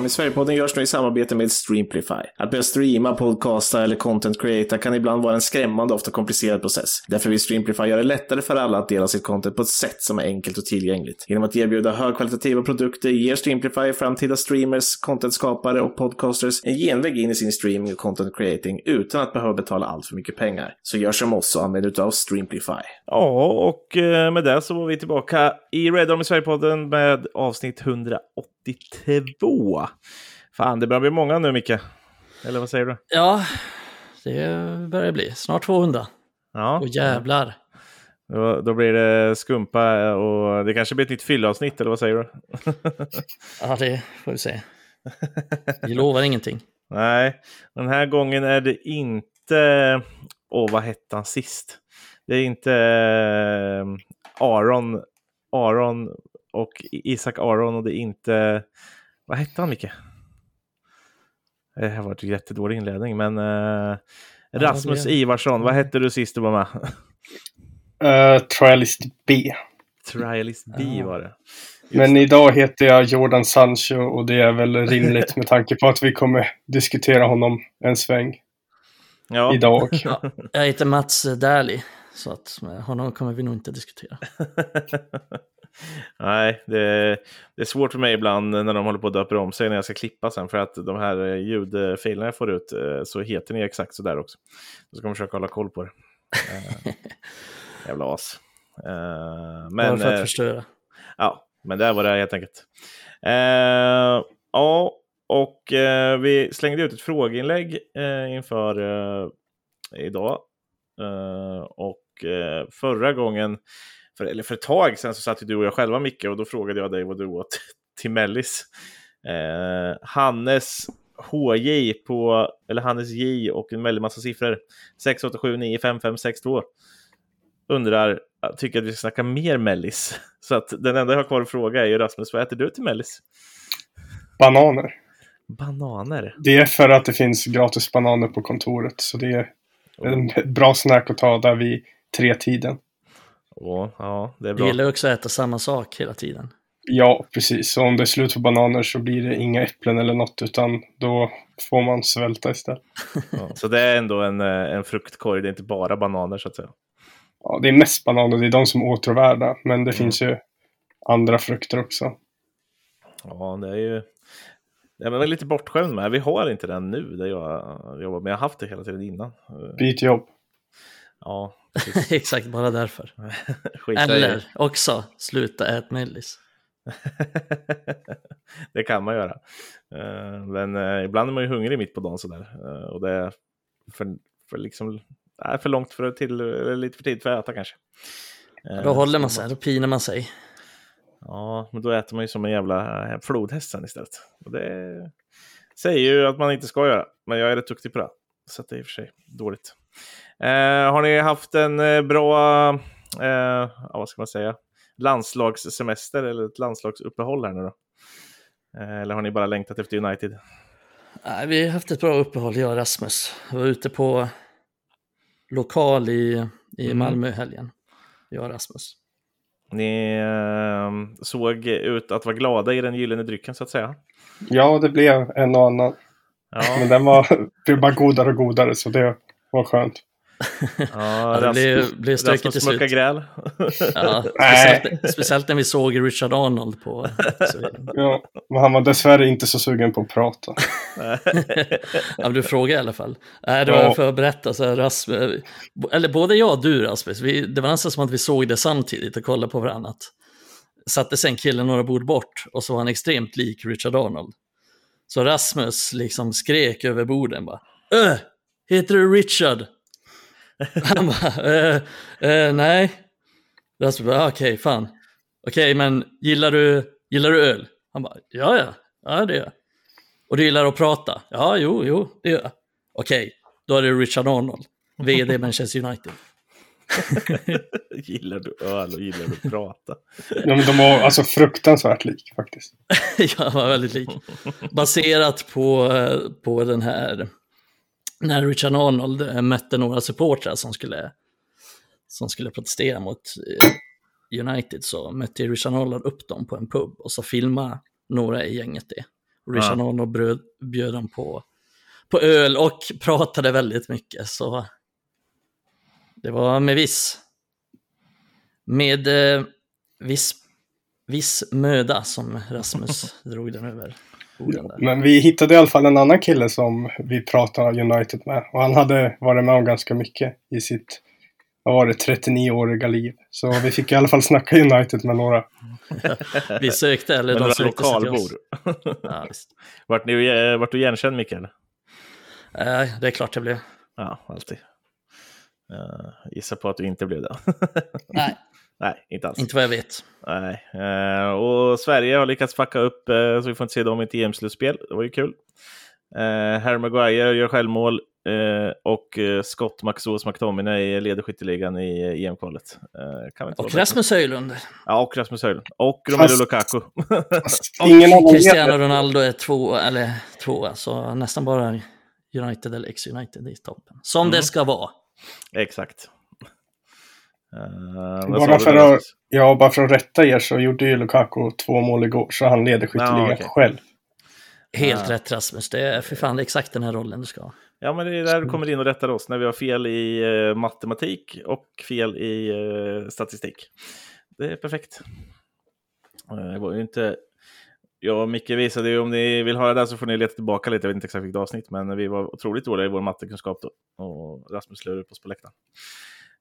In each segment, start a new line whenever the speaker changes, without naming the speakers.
om i Sverigepodden görs nu i samarbete med Streamplify. Att börja streama, podcasta eller content creata kan ibland vara en skrämmande, ofta komplicerad process. Därför vill Streamplify göra det lättare för alla att dela sitt content på ett sätt som är enkelt och tillgängligt. Genom att erbjuda högkvalitativa produkter ger Streamplify framtida streamers, contentskapare och podcasters en genväg in i sin streaming och content creating utan att behöva betala allt för mycket pengar. Så gör som oss och använd utav Streamplify.
Ja, och eh, med det så var vi tillbaka i Red Army Sverigepodden med avsnitt 108. 182. Fan, det börjar bli många nu, Micke. Eller vad säger du?
Ja, det börjar bli. Snart 200.
Ja.
Och jävlar.
Då, då blir det skumpa och det kanske blir ett nytt fyllavsnitt, eller vad säger du?
Ja, det får vi se. Vi lovar ingenting.
Nej, den här gången är det inte... Åh, vad hette han sist? Det är inte eh, Aron, Aron och Isak Aron och det är inte... Vad hette han, Micke? Det här var en jättedålig inledning, men eh, Rasmus
det-
Ivarsson, vad hette du sist du var med?
Uh, Trialist B.
Trialist B
Ja.
var det.
Men idag heter jag Jordan Sancho och det är väl rimligt med tanke på att vi kommer diskutera honom en sväng
Ja,
idag.
Ja, jag heter Mats Därli, så att med honom kommer vi nog inte diskutera.
Nej, det, det är svårt för mig ibland när de håller på att döpa om sig när jag ska klippa sen för att de här eh, ljudfilerna jag får ut eh, så heter ni exakt så där också. Så ska man försöka hålla koll på det. Eh, jävla as. Eh,
Bara
men,
för att
eh,
förstöra.
ja, men där var det helt enkelt. Eh, ja, och eh, vi slängde ut ett frågeinlägg eh, inför eh, idag. Eh, och eh, förra gången, för, eller för ett tag sedan, så satt ju du och jag själva Micke och då frågade jag dig vad du åt till mellis. Eh, Hannes HJ på, eller Hannes J och en väldig massa siffror. 687955562 undrar, tycker att vi ska snacka mer mellis. Så att den enda jag har kvar att fråga är ju Rasmus, vad äter du till mellis?
Bananer.
Bananer.
Det är för att det finns gratis bananer på kontoret. Så det är en ett bra snack att ta där vid tre-tiden.
Åh, ja, det är
Jag
bra.
gillar också att äta samma sak hela tiden.
Ja, precis. Så om det är slut på bananer så blir det inga äpplen eller något utan då får man svälta istället.
Ja, så det är ändå en, eh, en fruktkorg, det är inte bara bananer så att säga.
Ja, det är mest bananer, det är de som är åtråvärda. Men det finns ju andra frukter också.
Ja, det är ju... Det är lite bortskämd med. Vi har inte den nu där jag jobbar, men jag har haft det hela tiden innan.
Byt jobb.
Ja.
Exakt, bara därför. Eller också, sluta ät mellis.
det kan man göra. Eh, Men eh, ibland är man ju hungrig mitt på dagen sådär. Eh, Och det är för, för, liksom, är för långt för till, eller lite för tidigt för att äta kanske.
Då håller man sig, då pinar man sig.
Ja, men då äter man ju som en jävla flodhäst sen istället. Och det säger ju att man inte ska göra, men jag är rätt duktig på det. Så att det är i och för sig dåligt. Eh, har ni haft en eh, bra, eh, vad ska man säga, landslagssemester eller ett landslagsuppehåll här nu då? Eh, eller har ni bara längtat efter United?
Nej, vi har haft ett bra uppehåll, jag och Rasmus. Vi var ute på lokal i, i
Mm.
Malmö helgen. Jag och Rasmus.
Ni eh, såg ut att vara glada i den gyllene drycken så att säga.
Ja, det blev en och annan.
Ja,
Men den var, blev bara godare och godare så det var skönt.
ja
det blev, blev stökigt till slut.
gräl.
Ja, speciellt, speciellt när vi såg Richard Arnold på... Så,
Ja, men han var dessvärre inte så sugen på att prata.
ja, du frågade i alla fall. Nej, det var
Ja.
för att berätta, så här, Rasmus, eller både jag och du Rasmus, vi, det var nästan som att vi såg det samtidigt och kollade på varandra. Satte sen killen några bord bort och så var han extremt lik Richard Arnold. Så Rasmus liksom skrek över borden bara Öh, heter du Richard? Han bara, äh, äh, nej. Rasmus bara, "Ah, okej, fan. Okej, men gillar du, gillar du öl? Han bara, ja, ja, ja, det gör jag. Och du gillar att prata? Ja, jo, jo, det gör jag. Okej, då är det Richard Arnold, vd Manchester United.
gillar du öl och gillar du att prata?
Ja, men de var alltså fruktansvärt lik faktiskt.
jag var väldigt lik. Baserat på, eh, på den här, när Richard Arnold eh, mötte några supportrar som skulle, som skulle protestera mot eh, United så mötte Richard Arnold upp dem på en pub och så filmade några i gänget det. Richard ja. bjöd dem på, på öl och pratade väldigt mycket. Så det var med viss, med eh, viss, viss möda som Rasmus drog den över där.
Men vi hittade i alla fall en annan kille som vi pratade United med. Och han hade varit med om ganska mycket i sitt, vad var det, 39-åriga liv. Så vi fick i alla fall snacka United med några.
vi sökte, eller de
sökte lokalbor. ja, vart, ni, eh, vart du igenkänd Mikael?
Uh, det är klart jag blev.
Ja, alltid. Uh, gissa på att du inte blev det.
Nej.
Nej, inte alls.
Inte vad jag vet.
Nej. Uh, och Sverige har lyckats fucka upp uh, så vi får inte se dem i ett EM-slutspel. Det var ju kul. Uh, Harry Maguire gör självmål och Scott Maxos McTominay leder skytteligan i EM-kvalet.
och Rasmus Höjlund.
Ja, och Rasmus Höjlund. Och Romelu. Lukaku.
och Cristiano Ronaldo är två, eller två, alltså nästan bara United eller ex-United i toppen. Som mm. det ska vara.
Exakt.
Uh, bara, för att, ja, bara för att rätta er så gjorde ju Lukaku två mål igår, så han leder skytteligan ah, okay. själv.
Helt uh. rätt Rasmus, det är för fan exakt den här rollen du ska ha.
Ja, men det är där du kommer in och rättar oss, när vi har fel i uh, matematik och fel i uh, statistik. Det är perfekt. Det var ju inte... Jag och Micke visade ju, om ni vill höra det så får ni leta tillbaka lite, jag vet inte exakt vilket avsnitt, men vi var otroligt dåliga i vår mattekunskap då. Och Rasmus lurade upp oss på läktaren.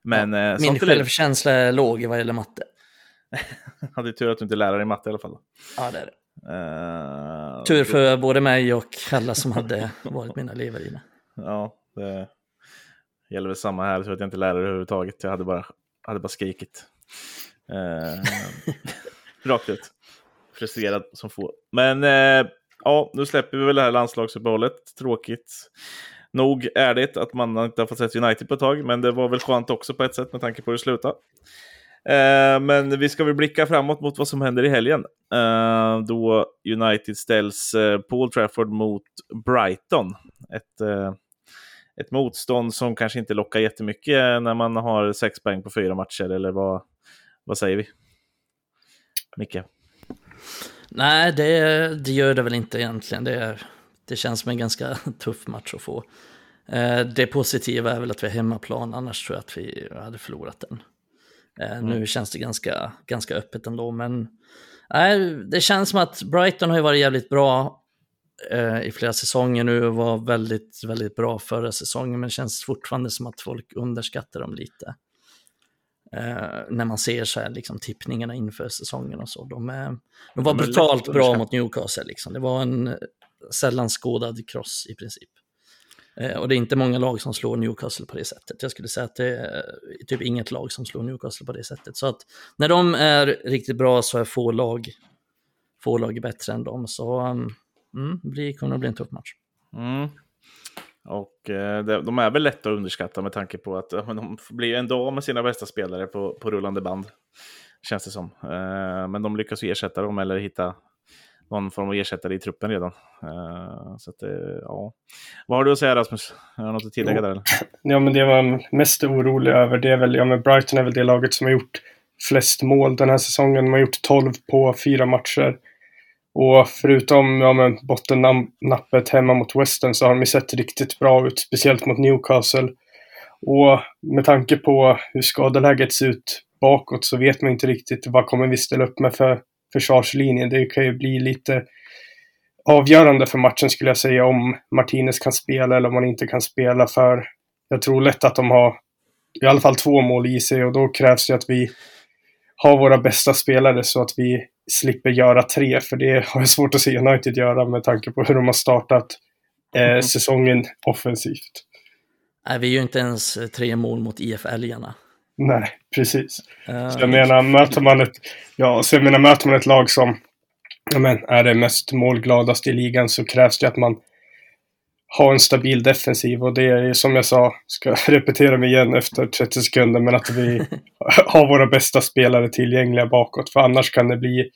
Men, ja, eh, min självkänsla är låg vad gäller matte.
Hade tur att du inte är lärare i matte i alla fall.
Ja, det är det. Uh, tur för då... både mig och alla som hade varit mina inne.
Ja, det gäller väl samma här. Så att jag inte är lärare överhuvudtaget. Jag hade bara, hade bara skrikit. Uh, rakt ut. Frustrerad som få. Men uh, ja, nu släpper vi väl det här landslagsuppehållet. Tråkigt nog är det att man inte har fått sett United på ett tag, men det var väl skönt också på ett sätt med tanke på hur det slutade. Eh, men vi ska väl blicka framåt mot vad som händer i helgen. Eh, då United ställs eh, på Old Trafford mot Brighton. Ett, eh, ett motstånd som kanske inte lockar jättemycket när man har sex poäng på fyra matcher, eller vad, vad säger vi? Micke?
Nej, det, det gör det väl inte egentligen. Det är det känns som en ganska tuff match att få. Eh, det positiva är väl att vi är hemmaplan, annars tror jag att vi hade förlorat den. Eh, mm. Nu känns det ganska, ganska öppet ändå, men nej, det känns som att Brighton har ju varit jävligt bra eh, i flera säsonger nu och var väldigt, väldigt bra förra säsongen, men det känns fortfarande som att folk underskattar dem lite. Uh, när man ser så här, liksom, tippningarna inför säsongen och så. De, är, de var brutalt bra mot Newcastle. Liksom. Det var en sällan skådad kross i princip. Eh, och det är inte många lag som slår Newcastle på det sättet. Jag skulle säga att det är typ inget lag som slår Newcastle på det sättet. Så att när de är riktigt bra så är få lag, få lag bättre än dem. Så um, mm, det kommer att bli en tuff match.
Mm. Och eh, de är väl lätta att underskatta med tanke på att de blir ändå av med sina bästa spelare på, på rullande band. Känns det som. Eh, men de lyckas ersätta dem eller hitta någon form av ersättare i truppen redan. Uh, så att, uh, ja. Vad har du att säga Rasmus? Har du något att tillägga där? Eller?
Ja, men det var mest orolig över det är väl, ja men Brighton är väl det laget som har gjort flest mål den här säsongen. De har gjort 12 på fyra matcher. Och förutom ja, men bottennappet hemma mot Western så har de sett riktigt bra ut, speciellt mot Newcastle. Och med tanke på hur skadeläget ser ut bakåt så vet man inte riktigt vad kommer vi ställa upp med för försvarslinjen. Det kan ju bli lite avgörande för matchen skulle jag säga om Martinez kan spela eller om han inte kan spela för jag tror lätt att de har i alla fall två mål i sig och då krävs det att vi har våra bästa spelare så att vi slipper göra tre för det har jag svårt att se United göra med tanke på hur de har startat eh, mm. säsongen offensivt.
Nej, vi är ju inte ens tre mål mot IF Älgarna.
Nej, precis. Uh, så jag menar, möter man ett, ja, så jag menar, möter man ett lag som men, är det mest målgladaste i ligan så krävs det att man har en stabil defensiv och det är som jag sa, ska repetera mig igen efter 30 sekunder, men att vi har våra bästa spelare tillgängliga bakåt. För annars kan det bli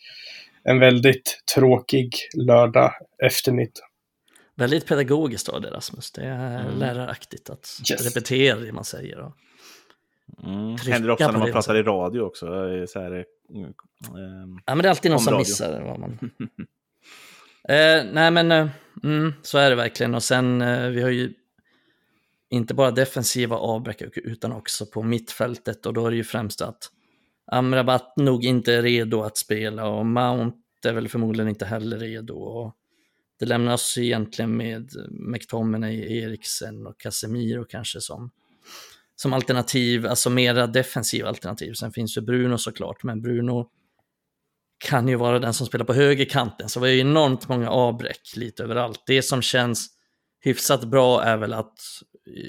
en väldigt tråkig lördag eftermiddag.
Väldigt pedagogiskt av det Rasmus. Det är mm. läraraktigt att yes. repetera det man säger.
Mm. Händer ofta när man pratar i radio också. Så här,
mm, ja, men det är alltid någon som radio. missar. Vad man... Eh, nej men, eh, mm, så är det verkligen. Och sen, eh, vi har ju inte bara defensiva avbräck utan också på mittfältet och då är det ju främst att Amrabat nog inte är redo att spela och Mount är väl förmodligen inte heller redo. Och det lämnas egentligen med McTominay, Eriksen och Casemiro kanske som, som alternativ, alltså mera defensiva alternativ. Sen finns ju Bruno såklart, men Bruno kan ju vara den som spelar på högerkanten, så vi har ju enormt många avbräck lite överallt. Det som känns hyfsat bra är väl att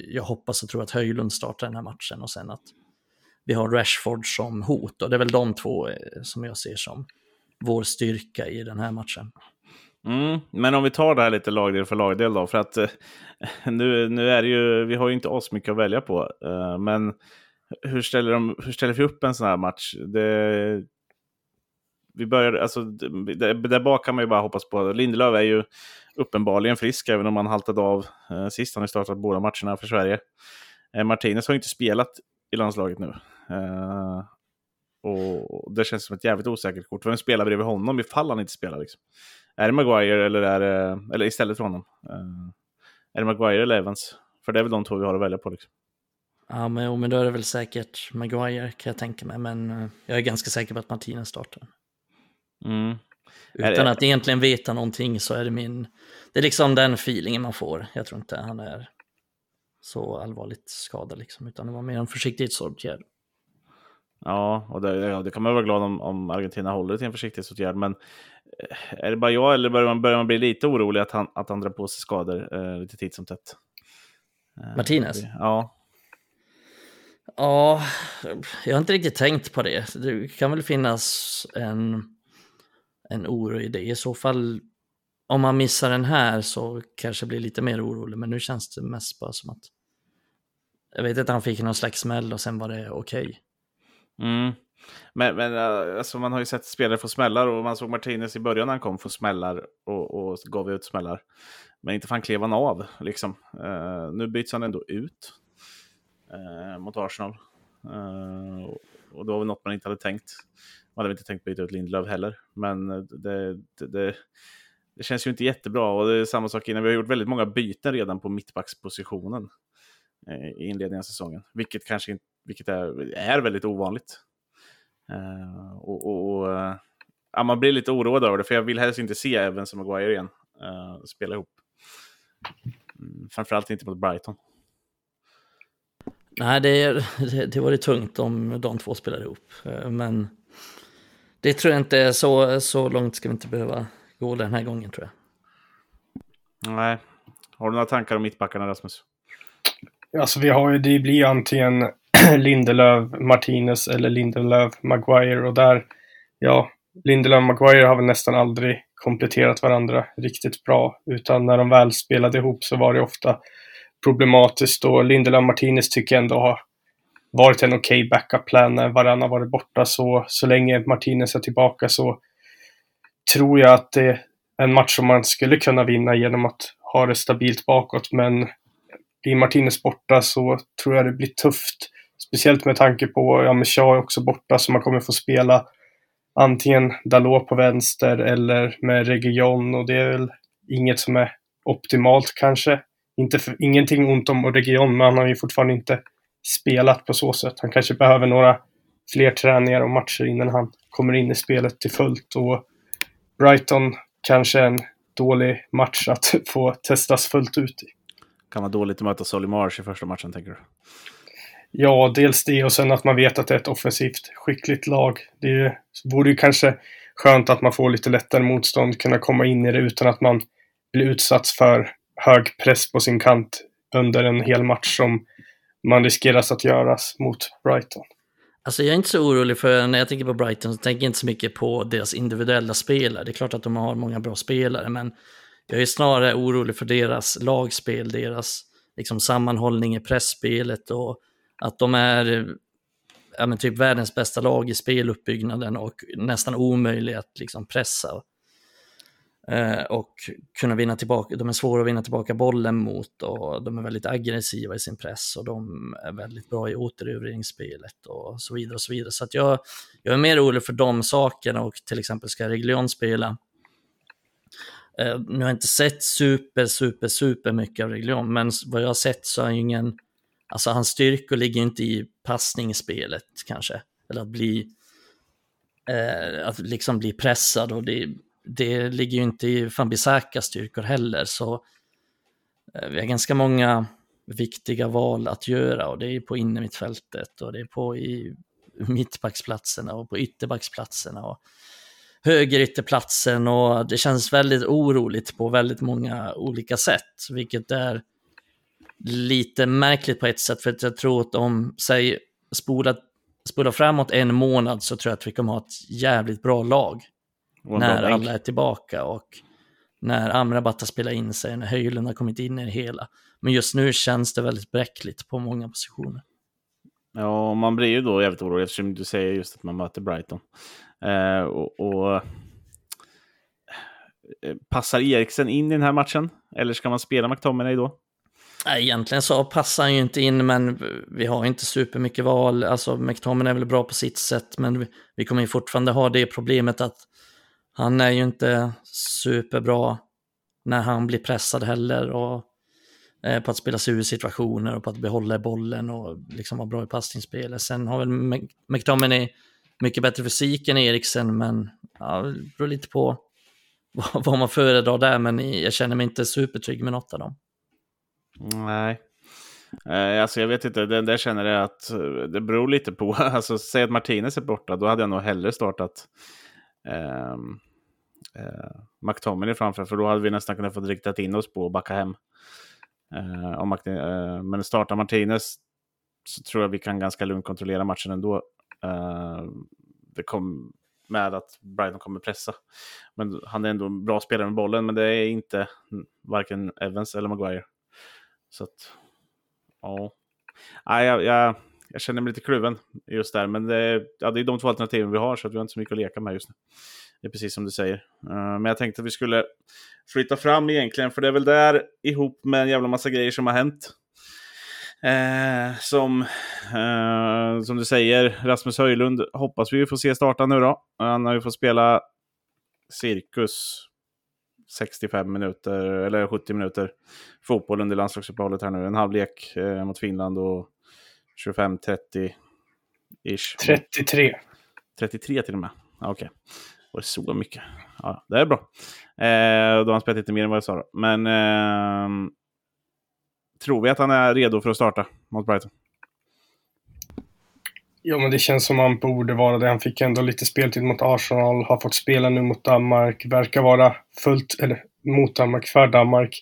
jag hoppas och tror att Höjlund startar den här matchen och sen att vi har Rashford som hot och det är väl de två eh, som jag ser som vår styrka i den här matchen.
Mm, men om vi tar det här lite lagdel för lagdel då, för att eh, nu, nu är det ju, vi har ju inte oss mycket att välja på, eh, men hur ställer, de, hur ställer vi upp en sån här match? Det, vi börjar, alltså, det, där bak kan man ju bara hoppas på. Lindelöf är ju uppenbarligen frisk, även om han haltade av eh, sist. Han har startat båda matcherna för Sverige. Eh, Martinez har inte spelat i landslaget nu. Eh, och det känns som ett jävligt osäkert kort. Vem spelar bredvid honom ifall han inte spelar? Liksom? Är det Maguire eller, är det, eller istället för honom? Eh, är det Maguire eller Evans? För det är väl de två vi har att välja på. Liksom.
Ja, men, men då är det väl säkert Maguire kan jag tänka mig. Men uh, jag är ganska säker på att Martinez startar.
Mm.
Utan att egentligen veta någonting så är det min... Det är liksom den feelingen man får. Jag tror inte han är så allvarligt skadad liksom, utan det var mer en försiktighetsåtgärd.
Ja, och det, det, kan man vara glad om, om Argentina håller till en försiktighetsåtgärd. Men eh, är det bara jag eller börjar man, börjar man bli lite orolig att han, att han drar på sig skador eh, lite titt som tätt?
Eh, Martinez?
Ja.
Ja, jag har inte riktigt tänkt på det. Det kan väl finnas en en oro i det. I så fall, om man missar den här så kanske blir lite mer orolig, men nu känns det mest bara som att jag vet att han fick någon slags smäll och sen var det okej. Okay.
Mm. Men, men eh, alltså, man har ju sett spelare få smällar och man såg Martinez i början när han kom få smällar och, och gav ut smällar. Men inte fan klev han av liksom. Uh, nu byts han ändå ut uh, mot Arsenal. Uh, och det var väl något man inte hade tänkt. Man hade inte tänkt byta ut Lindelöf heller, men det, det, det, det, känns ju inte jättebra. Och det är samma sak innan. Vi har gjort väldigt många byten redan på mittbackspositionen i inledningen av säsongen, vilket kanske vilket är, är väldigt ovanligt. Uh, och, och, uh, ja, man blir lite oroad över det, för jag vill helst inte se Evans och Maguire igen uh, spela ihop. Mm, framförallt inte mot Brighton.
Nej, det, det, det var det tungt om de två spelade ihop. Men det tror jag inte är så, så långt ska vi inte behöva gå den här gången tror
jag. Nej. Har du några tankar om mittbackarna Rasmus?
Alltså vi har ju, det blir antingen Lindelöf, Martinez eller Lindelöf, Maguire och där, ja, Lindelöf och Maguire har väl nästan aldrig kompletterat varandra riktigt bra, utan när de väl spelade ihop så var det ofta problematiskt och Lindelöf Martinez tycker jag ändå har varit en okej okay backup-plan när Varann har varit borta. Så, så länge Martinez är tillbaka så tror jag att det är en match som man skulle kunna vinna genom att ha det stabilt bakåt. Men blir Martinez borta så tror jag det blir tufft. Speciellt med tanke på, ja men Shaw är också borta så man kommer få spela antingen Dalot på vänster eller med Region och det är väl inget som är optimalt kanske. Inte för, ingenting ont om Region men han har ju fortfarande inte spelat på så sätt. Han kanske behöver några fler träningar och matcher innan han kommer in i spelet till fullt. Och Brighton kanske är en dålig match att få testas fullt ut i.
Kan vara dåligt att möta Solly Marsh i första matchen, tänker du?
Ja, dels det och sen att man vet att det är ett offensivt skickligt lag. Det vore ju kanske skönt att man får lite lättare motstånd, kunna komma in i det utan att man blir utsatt för hög press på sin kant under en hel match som man riskeras att göras mot Brighton.
Alltså jag är inte så orolig för, när jag tänker på Brighton så tänker jag inte så mycket på deras individuella spelare. Det är klart att de har många bra spelare, men jag är snarare orolig för deras lagspel, deras liksom, sammanhållning i pressspelet och att de är ja, men typ världens bästa lag i speluppbyggnaden och nästan omöjliga att liksom, pressa. Eh, och kunna vinna tillbaka, de är svåra att vinna tillbaka bollen mot och de är väldigt aggressiva i sin press och de är väldigt bra i återerövringsspelet och så vidare och så vidare. Så att jag, jag är mer orolig för de sakerna och till exempel ska Reglion spela eh, nu har jag inte sett super, super, super mycket av Reglion, men vad jag har sett så är han ju ingen... Alltså hans styrkor ligger inte i passningsspelet kanske. Eller att bli... Eh, att liksom bli pressad och det, det ligger ju inte i Fambisakas styrkor heller. Så eh, vi har ganska många viktiga val att göra och det är på innermittfältet och det är på i mittbacksplatserna och på ytterbacksplatserna och högerytterplatsen och det känns väldigt oroligt på väldigt många olika sätt, vilket är lite märkligt på ett sätt, för att jag tror att om, säg, spola, spola framåt en månad så tror jag att vi kommer ha ett jävligt bra lag. När alla är tillbaka och när Amrabat har spelat in sig, när Höjlund har kommit in i det hela. Men just nu känns det väldigt bräckligt på många positioner.
Ja, man blir ju då jävligt orolig eftersom du säger just att man möter Brighton. Eh, och, och, eh, Passar Eriksen in i den här matchen? Eller ska man spela McTominay då?
Egentligen så passar han ju inte in, men vi har inte supermycket val. Alltså, McTominay är väl bra på sitt sätt, men vi, vi kommer ju fortfarande ha det problemet att han är ju inte superbra när han blir pressad heller. Och Eh, på att spela sig ur situationer och på att behålla bollen och liksom vara bra i passningsspelet. Sen har väl McTominay mycket bättre fysik än Eriksen, men ja, det beror lite på vad man föredrar där, men jag känner mig inte supertrygg med något av dem.
Nej. Eh, alltså jag vet inte, det där känner jag att eh, det beror lite på. Alltså säg att Martinez är borta, då hade jag nog hellre startat eh, eh, McTominay framför, för då hade vi nästan kunnat få riktat in oss på att backa hem. Uh, om eh, men startar Martinez så tror jag vi kan ganska lugnt kontrollera matchen ändå. Eh, det kom med att Brighton kommer pressa. Men han är ändå en bra spelare med bollen, men det är inte mm, varken Evans eller Maguire. Så att, ja. Nej, jag, jag, jag, känner mig lite kluven just där, men det, ja, det är de två alternativen vi har, så vi har inte så mycket att leka med just nu. Det är precis som du säger. Uh, men jag tänkte att vi skulle flytta fram egentligen, för det är väl där ihop med en jävla massa grejer som har hänt. Uh, som, uh, som du säger, Rasmus Höjlund hoppas vi får se starta nu då. Han har ju fått spela cirkus 65 minuter, eller 70 minuter fotboll under landslagsuppehållet här nu. En halvlek eh, mot Finland och 25-30 ish.
33.
33 till och med. Okej. Okay. Var det så mycket? Ja, det är bra. Eh, då har han spelat lite mer än vad jag sa. Då. Men eh, tror vi att han är redo för att starta mot Brighton?
Ja, men det känns som han borde vara det. Han fick ändå lite speltid mot Arsenal, har fått spela nu mot Danmark, verkar vara fullt, eller mot Danmark, för Danmark.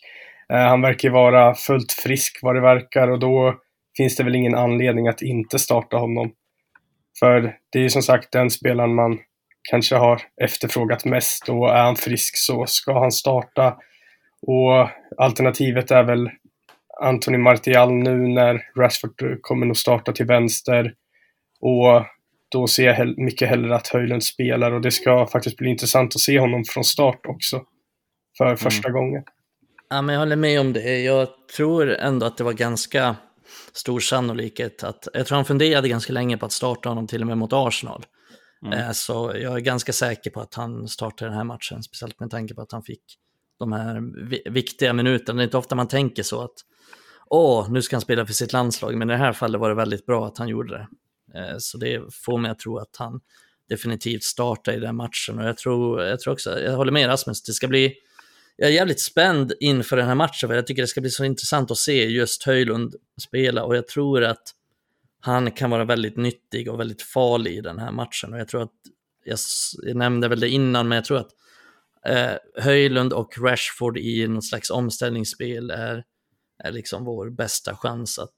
Eh, han verkar vara fullt frisk vad det verkar och då finns det väl ingen anledning att inte starta honom. För det är ju som sagt den spelaren man kanske har efterfrågat mest och är han frisk så ska han starta. Och alternativet är väl Anthony Martial nu när Rashford kommer nog starta till vänster. Och då ser jag mycket hellre att Höjlund spelar och det ska faktiskt bli intressant att se honom från start också. För mm. första mm. gången.
Ja, men jag håller med om det. Jag tror ändå att det var ganska stor sannolikhet att, jag tror han funderade ganska länge på att starta honom till och med mot Arsenal. Mm. Eh, så jag är ganska säker på att han startar den här matchen, speciellt med tanke på att han fick de här viktiga minuterna. Det är inte ofta man tänker så att åh, nu ska han spela för sitt landslag, men i det här fallet var det väldigt bra att han gjorde det. Eh, så det får mig att tro att han definitivt startar i den matchen. Och jag tror, jag tror också, jag håller med Rasmus, det ska bli, jag är jävligt spänd inför den här matchen, för jag tycker det ska bli så intressant att se just Höjlund spela och jag tror att han kan vara väldigt nyttig och väldigt farlig i den här matchen. Och jag tror att, jag, jag nämnde väl det innan, men jag tror att eh, Höjlund och Rashford i något slags omställningsspel är, är liksom vår bästa chans att,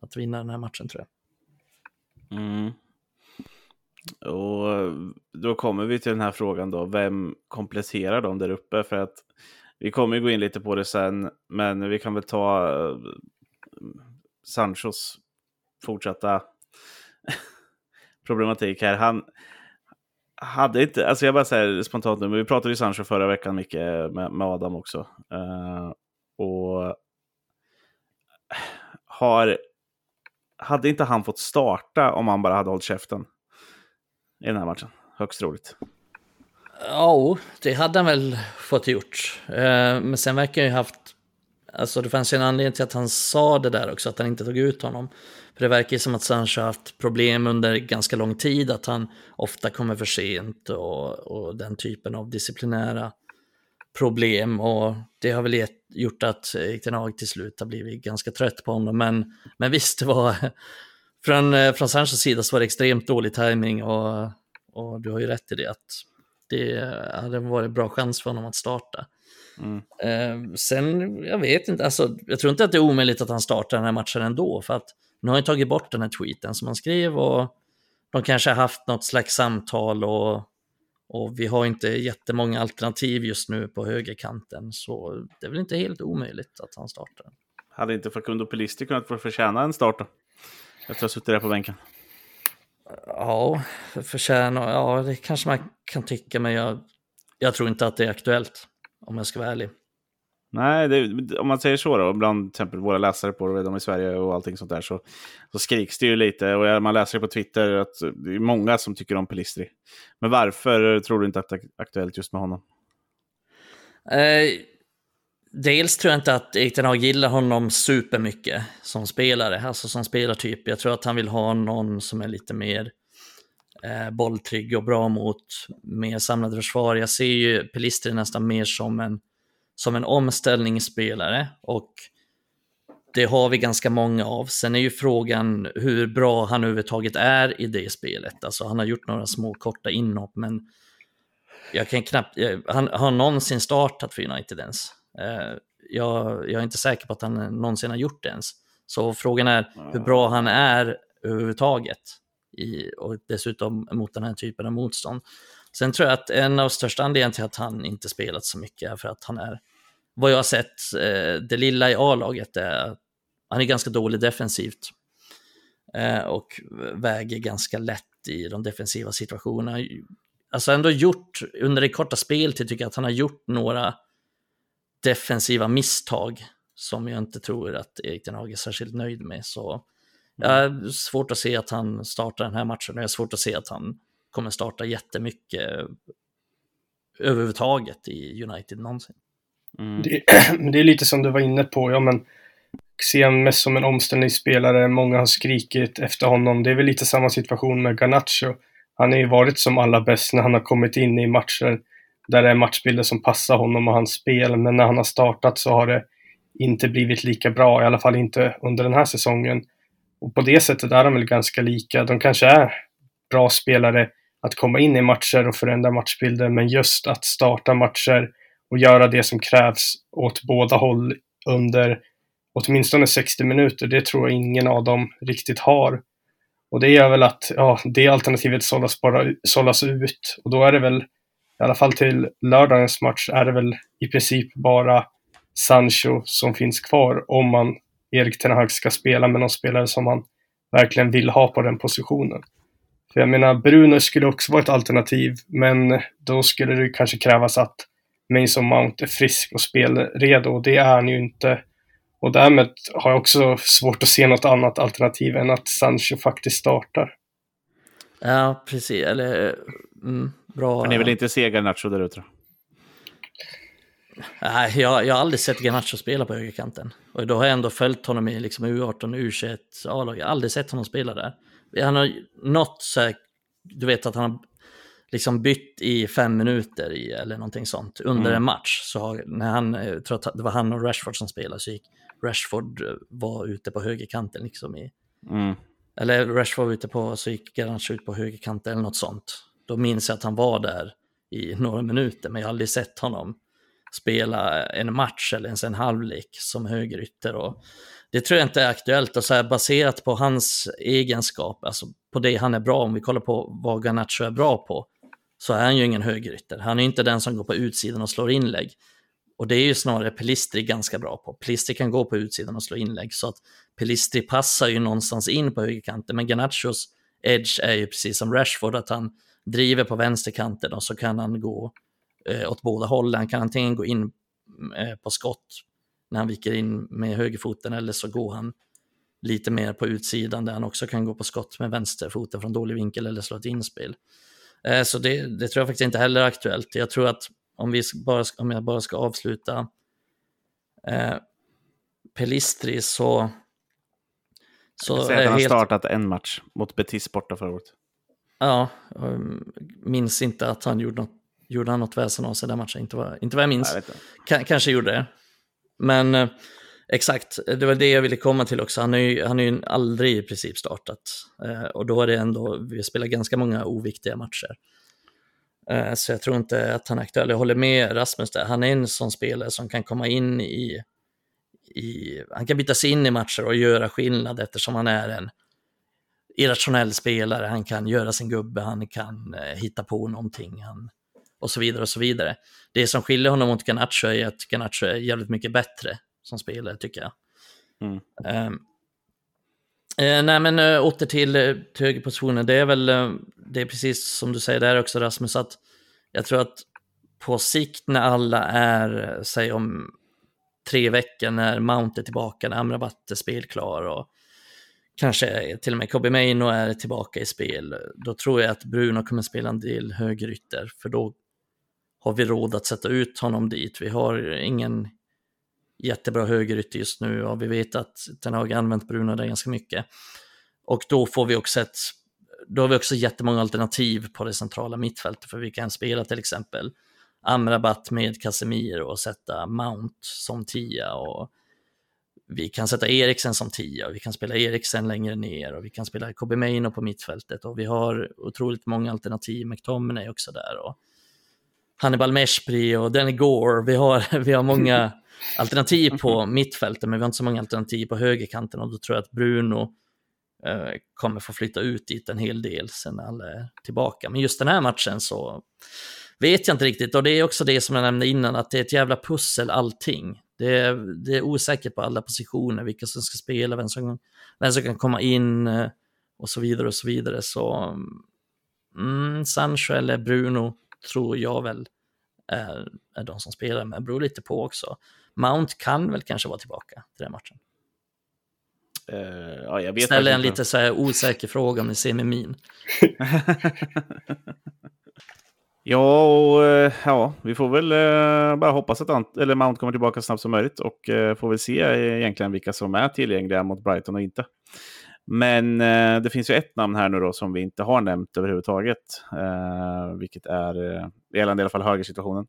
att vinna den här matchen tror jag.
Mm. Och eh, då kommer vi till den här frågan då, vem kompletterar dem där uppe? För att vi kommer ju gå in lite på det sen, men vi kan väl ta eh, Sanchos fortsatta problematik här. Han hade inte, alltså jag bara säger spontant nu, men vi pratade ju Sancho förra veckan mycket med, med Adam också. Uh, och har, hade inte han fått starta om han bara hade hållit käften i den här matchen? Högst troligt.
Ja, det hade han väl fått gjort. Eh, men sen verkar han ju haft... Alltså det fanns ju en anledning till att han sa det där också, att han inte tog ut honom. För det verkar ju som att Sancho har haft problem under ganska lång tid, att han ofta kommer för sent och, och den typen av disciplinära problem. Och det har väl gett, gjort att Ten till slut har blivit ganska trött på honom. Men, men visst, det var... Från, från Sanchos sida så var det extremt dålig timing och, och du har ju rätt i det att det hade varit bra chans för honom att starta. Mm. Eh, sen, jag vet inte, alltså, jag tror inte att det är omöjligt att han startar den här matchen ändå, för att nu har han tagit bort den här tweeten som han skrev och de kanske har haft något slags samtal och, och vi har inte jättemånga alternativ just nu på högerkanten, så det är väl inte helt omöjligt att han startar.
Hade inte Facundo Pelisti kunnat få förtjäna en start då? Efter att ha suttit där på bänken.
Ja, förtjäna, ja det kanske man kan tycka, men jag, jag tror inte att det är aktuellt, om jag ska vara ärlig.
Nej, det, om man säger så då, bland till exempel våra läsare på de i Sverige och allting sånt där, så, så skriks det ju lite. Och man läser det på Twitter att det är många som tycker om Pelistri. Men varför tror du inte att det är aktuellt just med honom?
Eh, dels tror jag inte att Erik Ten gillar honom supermycket som spelare, alltså som spelartyp. Jag tror att han vill ha någon som är lite mer eh, bolltrygg och bra mot mer samlade försvar. Jag ser ju Pelistri nästan mer som en, som en omställningsspelare och det har vi ganska många av. Sen är ju frågan hur bra han överhuvudtaget är i det spelet. Alltså han har gjort några små korta inhopp men jag kan knappt, eh, han har någonsin startat för United ens. Eh, jag, jag, är inte säker på att han någonsin har gjort det ens. Så frågan är hur bra han är överhuvudtaget. I, och dessutom mot den här typen av motstånd. Sen tror jag att en av största anledningarna till att han inte spelat så mycket är för att han är, vad jag har sett, eh, det lilla i A-laget är han är ganska dålig defensivt. Eh, och väger ganska lätt i de defensiva situationerna. Alltså ändå gjort, under det korta speltid tycker jag att han har gjort några defensiva misstag som jag inte tror att Erik Den Hag är särskilt nöjd med. Så jag har svårt att se att han startar den här matchen och jag har svårt att se att han kommer starta jättemycket överhuvudtaget i United någonsin.
Mm. Det, det, är lite som du var inne på, ja men ser mest som en omställningsspelare, många har skrikit efter honom. Det är väl lite samma situation med Garnacho. Han har ju varit som allra bäst när han har kommit in i matcher där det är matchbilder som passar honom och hans spel. Men när han har startat så har det inte blivit lika bra, i alla fall inte under den här säsongen. Och på det sättet är de väl ganska lika. De kanske är bra spelare att komma in i matcher och förändra matchbilder, men just att starta matcher och göra det som krävs åt båda håll under åtminstone 60 minuter, det tror jag ingen av dem riktigt har. Och det gör väl att ja, det alternativet sållas, bara, sållas ut och då är det väl i alla fall till lördagens match är det väl i princip bara Sancho som finns kvar om man Erik Ten Hag ska spela med någon spelare som man verkligen vill ha på den positionen. För jag menar, Bruno skulle också vara ett alternativ, men då skulle det kanske krävas att Mason Mount är frisk och spelredo och det är han ju inte. Och därmed har jag också svårt att se något annat alternativ än att Sancho faktiskt startar.
Ja, precis. Eller, mm, bra.
För ni vill inte se Garnacho där ute?
Nej, jag, jag har aldrig sett Garnacho spela på högerkanten. Och då har jag ändå följt honom i liksom U18, U21, A-lag. Jag har aldrig sett honom spela där. Han har något så här, du vet att han har liksom bytt i fem minuter i, eller någonting sånt under mm. en match. Så när han, jag tror att det var han och Rashford som spelade, så gick Rashford eh, var ute på högerkanten liksom i, mm. eller Rashford var ute på, så gick Garnacho ut på högerkanten eller något sånt. Då minns jag att han var där i några minuter, men jag har aldrig sett honom spela en match eller ens en halvlek som högerytter. Och det tror jag inte är aktuellt. Och så här, baserat på hans egenskap, alltså på det han är bra, om vi kollar på vad Garnacho är bra på, så är han ju ingen högerytter. Han är inte den som går på utsidan och slår inlägg. Och det är ju snarare Pelistri ganska bra på. Pelistri kan gå på utsidan och slå inlägg, så att Pelistri passar ju någonstans in på högerkanten. Men Garnachos edge är ju precis som Rashford, att han driver på vänsterkanten och så kan han gå eh, åt båda hållen. Han kan antingen gå in eh, på skott när han viker in med högerfoten eller så går han lite mer på utsidan där han också kan gå på skott med vänsterfoten från dålig vinkel eller slå ett inspel. Eh, så det, det, tror jag faktiskt inte heller är aktuellt. Jag tror att om, vi bara, om jag bara ska avsluta eh, Pelistri så...
så jag säger att han har helt... startat en match mot Betis borta förra året.
Ja, um, minns inte att han gjorde något, gjorde han något väsen av sig den matchen. Inte vad, inte vad jag minns. Jag kanske gjorde det. Men eh, exakt, det var det jag ville komma till också. Han har ju, han ju aldrig i princip startat. Eh, och då har det ändå, vi spelar ganska många oviktiga matcher. Eh, så jag tror inte att han är aktuell. Jag håller med Rasmus där. Han är en sån spelare som kan komma in i, i han kan byta sig in i matcher och göra skillnad eftersom han är en irrationell spelare. Han kan göra sin gubbe, han kan eh, hitta på någonting. Han, och så vidare och så vidare. Det som skiljer honom mot Ganacho är att Ganacho är jävligt mycket bättre som spelare tycker jag. Mm. Um, eh, nej men uh, åter till, uh, till högerpositionen, det är väl, uh, det är precis som du säger där också Rasmus, att jag tror att på sikt när alla är, säg om tre veckor när Mount är tillbaka, när Amrabat är spelklar och kanske till och med Kobe Maino är tillbaka i spel, då tror jag att Bruno kommer spela en del högerytter, för då har vi råd att sätta ut honom dit. Vi har ingen jättebra högerytter just nu och vi vet att Ten Hag använt Bruno där ganska mycket. Och då får vi också ett, då har vi också jättemånga alternativ på det centrala mittfältet för vi kan spela till exempel Amrabat med Casemiro och sätta Mount som tia och vi kan sätta Eriksen som tia och vi kan spela Eriksen längre ner och vi kan spela Kobe Maino på mittfältet och vi har otroligt många alternativ. McTominay också där och Hannibal Meshpri och Danny Gore. Vi har, vi har många alternativ på mittfältet, men vi har inte så många alternativ på högerkanten och då tror jag att Bruno eh, kommer få flytta ut dit en hel del sen alla är tillbaka. Men just den här matchen så vet jag inte riktigt och det är också det som jag nämnde innan, att det är ett jävla pussel allting. Det är, det är osäkert på alla positioner, vilka som ska spela, vem som, vem som kan komma in eh, och så vidare och så vidare. Så mm, Sancho eller Bruno tror jag väl är, är de som spelar, men det beror lite på också. Mount kan väl kanske vara tillbaka till den matchen.
Uh, ja, jag vet
Ställer en lite så här osäker fråga om ni ser med min.
ja, och, eh, ja, vi får väl uh, bara hoppas att Ant eller Mount kommer tillbaka så snabbt som möjligt och får väl se egentligen vilka som är tillgängliga mot Brighton och inte. Men eh, det finns ju ett namn här nu då som vi inte har nämnt överhuvudtaget. Eh, vilket är eh, gällande i alla fall högersituationen.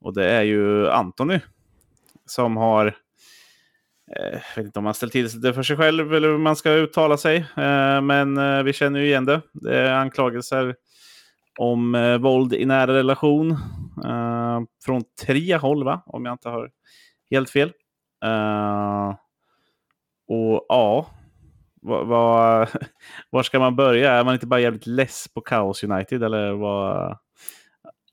Och det är ju Antony. Som har, eh, jag vet inte om man ställt till det för sig själv eller hur man ska uttala sig. Eh, men eh, vi känner ju igen det. Det är anklagelser om eh, våld i nära relation. Eh, från tre håll va? Om jag inte har helt fel. Eh, och ja, vad, var ska man börja? Är man inte bara jävligt less på Chaos United? Eller vad?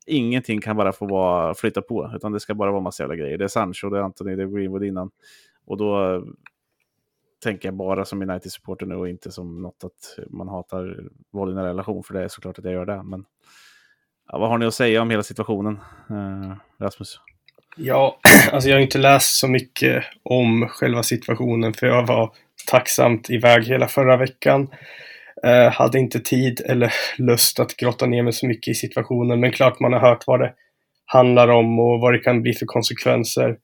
Ingenting kan bara få vara, flytta på, utan det ska bara vara massa jävla grejer. Det är Sancho, det är Anthony, det är Greenwood innan. Och då eh, tänker jag bara som United-supporter nu och inte som något att man hatar våld i en relation, för det är såklart att jag gör det. Men ja, vad har ni att säga om hela situationen, eh, Rasmus?
Ja, alltså jag har inte läst så mycket om själva situationen, för jag var tacksamt iväg hela förra veckan. Eh, hade inte tid eller lust att grotta ner mig så mycket i situationen, men klart man har hört vad det handlar om och vad det kan bli för konsekvenser.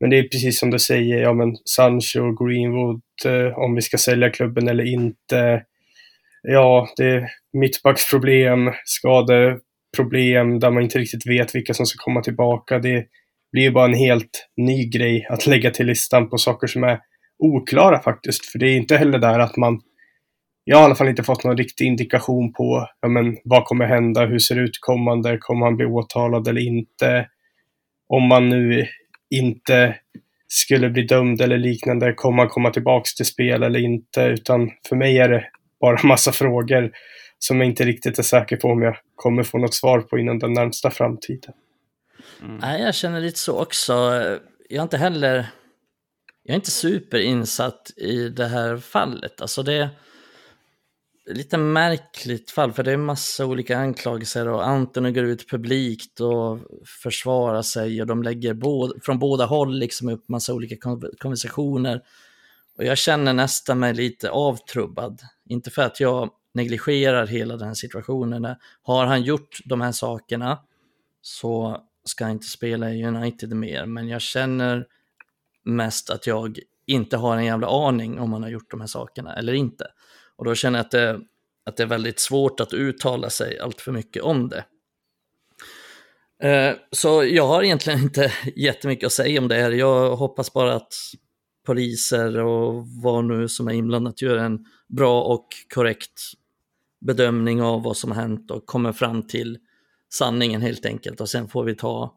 Men det är precis som du säger, ja men Sancho, Greenwood, eh, om vi ska sälja klubben eller inte. Ja, det är mittbacksproblem, skadeproblem där man inte riktigt vet vilka som ska komma tillbaka. Det blir ju bara en helt ny grej att lägga till listan på saker som är oklara faktiskt. För det är inte heller där att man, jag har i alla fall inte fått någon riktig indikation på ja, men, vad kommer hända, hur ser det ut kommande, kommer han bli åtalad eller inte? Om man nu inte skulle bli dömd eller liknande, kommer han komma tillbaks till spel eller inte? Utan för mig är det bara massa frågor som jag inte riktigt är säker på om jag kommer få något svar på inom den närmsta framtiden.
Mm. Nej, jag känner lite så också. Jag har inte heller jag är inte superinsatt i det här fallet. Alltså det är lite märkligt fall, för det är massa olika anklagelser och Antoni går ut publikt och försvarar sig och de lägger både, från båda håll liksom upp massa olika konversationer. Och jag känner nästan mig lite avtrubbad. Inte för att jag negligerar hela den här situationen. Har han gjort de här sakerna så ska han inte spela i United mer, men jag känner mest att jag inte har en jävla aning om han har gjort de här sakerna eller inte. Och då känner jag att det, att det är väldigt svårt att uttala sig allt för mycket om det. Eh, så jag har egentligen inte jättemycket att säga om det här. Jag hoppas bara att poliser och vad nu som är inblandat gör en bra och korrekt bedömning av vad som har hänt och kommer fram till sanningen helt enkelt. Och sen får vi ta,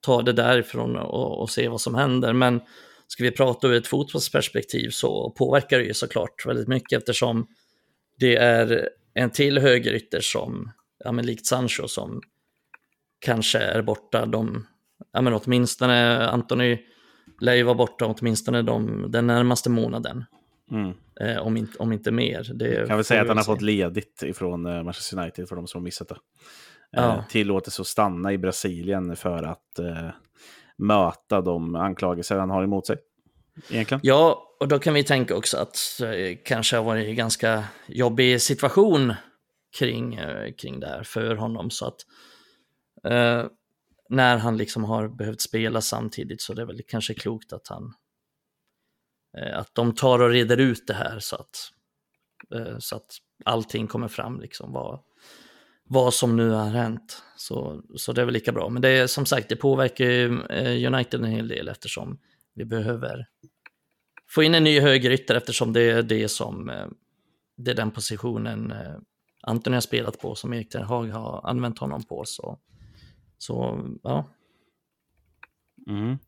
ta det därifrån och, och se vad som händer. Men ska vi prata ur ett fotbollsperspektiv så påverkar det ju såklart väldigt mycket eftersom det är en till högerytter som, ja men likt Sancho som kanske är borta. De, ja men åtminstone Antoni lär ju vara borta åtminstone de, den närmaste månaden.
Mm.
Eh, om, inte, om inte mer. Det
kan väl säga att han har fått ledigt ifrån eh, Manchester United för de som har missat det.
Ja.
Eh, tillåtelse att stanna i Brasilien för att eh, möta de anklagelser han har emot sig. Egentligen.
Ja, och då kan vi tänka också att det kanske har varit en ganska jobbig situation kring, eh, kring det här för honom. Så att eh, när han liksom har behövt spela samtidigt så det är väl kanske klokt att han eh, att de tar och reder ut det här så att, eh, så att allting kommer fram, liksom vad, vad som nu har hänt. Så, så det är väl lika bra. Men det är som sagt, det påverkar ju eh, United en hel del eftersom vi behöver få in en ny högerytter eftersom det är det som eh, det är den positionen eh, Anton har spelat på som Erik Ten Hag har använt honom på. Så, så ja,
Mm.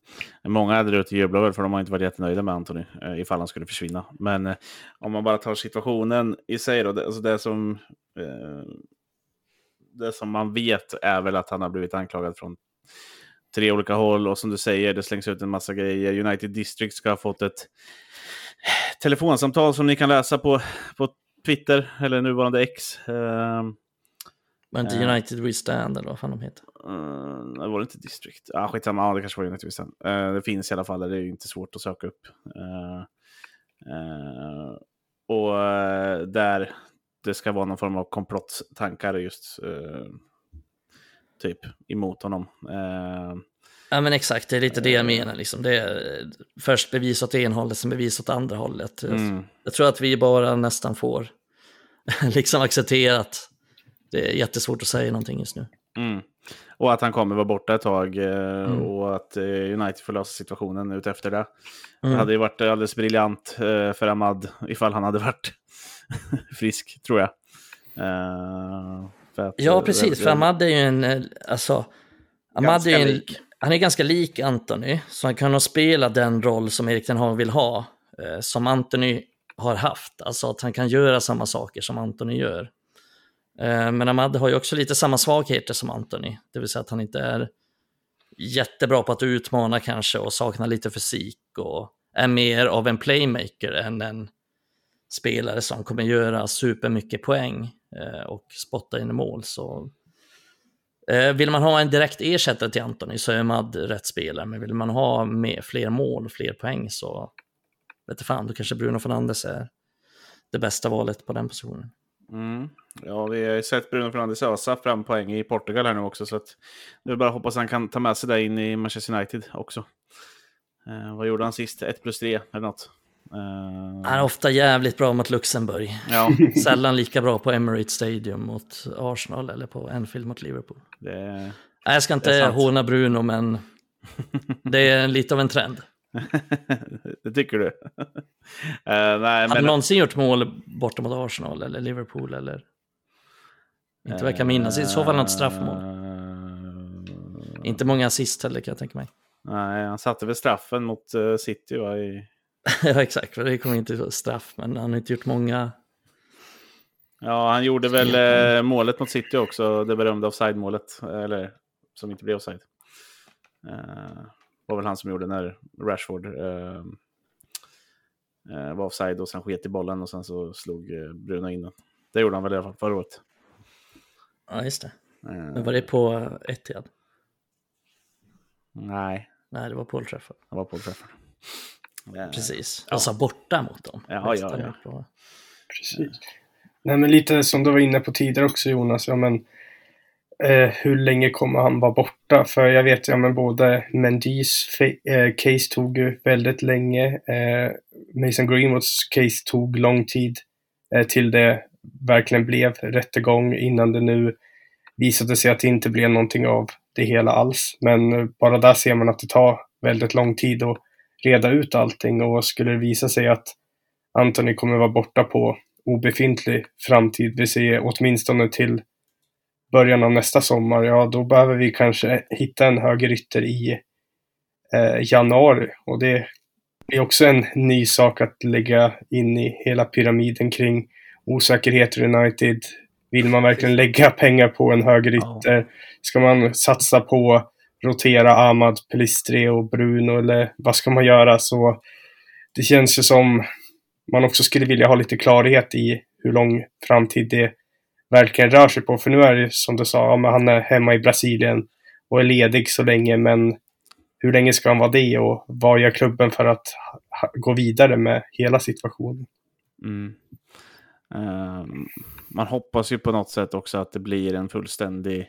Många hade ute jublar väl för de har inte varit jättenöjda med Anthony eh, ifall han skulle försvinna. Men eh, om man bara tar situationen i sig då, det, alltså det som eh, det som man vet är väl att han har blivit anklagad från tre olika håll och som du säger, det slängs ut en massa grejer. United District ska ha fått ett telefonsamtal som ni kan läsa på, på Twitter eller nuvarande X. Eh,
var inte
Eh.
United We Stand eller vad fan de heter.
Uh, det var det inte District? Ah, skitsamma, ja, det kanske var United Vision. Uh, det finns i alla fall, det är inte svårt att söka upp. Eh, eh, och eh, där det ska vara någon form av komplotttankar just eh, typ emot honom. Eh,
Ja men exakt, det är lite det jag menar. Liksom. Det är först bevis åt ena hållet, sen bevis åt andra hållet.
mm,
Jag tror att vi bara nästan får liksom acceptera att det är jättesvårt att säga någonting just nu.
mm. Och att han kommer vara borta ett tag eh,
Mm.
och att eh, United får lösa situationen ut efter det.
Mm.
Det hade ju varit alldeles briljant eh, för Ahmad ifall han hade varit frisk, tror jag. Att,
Ja,
eh,
precis. För Ahmad är ju en... eh, Alltså, Ahmad är en. Han är ganska lik Anthony, så han kan nog spela den roll som Erik Ten Hag vill ha, eh, som Anthony har haft. Alltså att han kan göra samma saker som Anthony gör. Eh, men Ahmad har ju också lite samma svagheter som Anthony, det vill säga att han inte är jättebra på att utmana kanske och saknar lite fysik och är mer av en playmaker än en spelare som kommer göra supermycket poäng Eh, och spotta in i mål. Så eh, Vill man ha en direkt ersättare till Antoni så är Mad rätt spelare, men vill man ha mer, fler mål och fler poäng så vet fan, då kanske Bruno Fernandes är det bästa valet på den positionen.
Mm. Ja, vi har ju sett Bruno Fernandes ösa fram poäng i Portugal här nu också. Så att nu bara hoppas han kan ta med sig det in i Manchester United också. Eh, vad gjorde han sist? 1 plus 3 eller något? Eh,
Han är ofta jävligt bra mot Luxemburg.
ja,
Sällan lika bra på Emirates Stadium mot Arsenal eller på Anfield mot Liverpool.
det,
Nej, jag ska inte
är
håna Bruno, men det är lite av en trend.
det tycker du? Eh, nej,
Har
men...
du någonsin gjort mål borta mot Arsenal eller Liverpool eller? Inte verkar minnas. I så fall något straffmål.
Eh,
Inte många assist heller kan jag tänka mig.
Nej, han satte väl straffen mot City va? I...
ja, exakt. För det kommer inte vara straff, men han har inte gjort många.
Ja, han gjorde väl eh, målet mot City också, det berömda offside-målet. Eller som inte blev offside. Eh, var väl han som gjorde när Rashford eh, eh, var offside och sen sket i bollen och sen så slog eh, Bruno in den. Det gjorde han väl i alla fall förra året.
Ja, just det.
Eh,
Men var det på Etihad?
Nej,
Nej, det var Paul Trafford.
det var på Trafford. Eh,
Precis.
Ja.
Alltså borta mot dem.
Ja, ja, ja.
Precis. Nej, men lite som du var inne på tidigare också Jonas. Ja, men, eh, hur länge kommer han vara borta? För jag vet, ja men både Mendys eh, case tog ju väldigt länge. Eh, Mason Greenwoods case tog lång tid eh, till det verkligen blev rättegång innan det nu visade sig att det inte blev någonting av det hela alls. Men bara där ser man att det tar väldigt lång tid att reda ut allting och skulle det visa sig att Anthony kommer vara borta på obefintlig framtid, vi ser åtminstone till början av nästa sommar, ja då behöver vi kanske hitta en högerytter i eh, januari. Och det är också en ny sak att lägga in i hela pyramiden kring osäkerheter United. Vill man verkligen lägga pengar på en högerytter? Ska man satsa på rotera Ahmad, Pelistri och Bruno eller vad ska man göra? Så det känns ju som man också skulle vilja ha lite klarhet i hur lång framtid det verkligen rör sig på. För nu är det som du sa, ja, han är hemma i Brasilien och är ledig så länge, men hur länge ska han vara det och vad gör klubben för att gå vidare med hela situationen?
Mm. Um, man hoppas ju på något sätt också att det blir en fullständig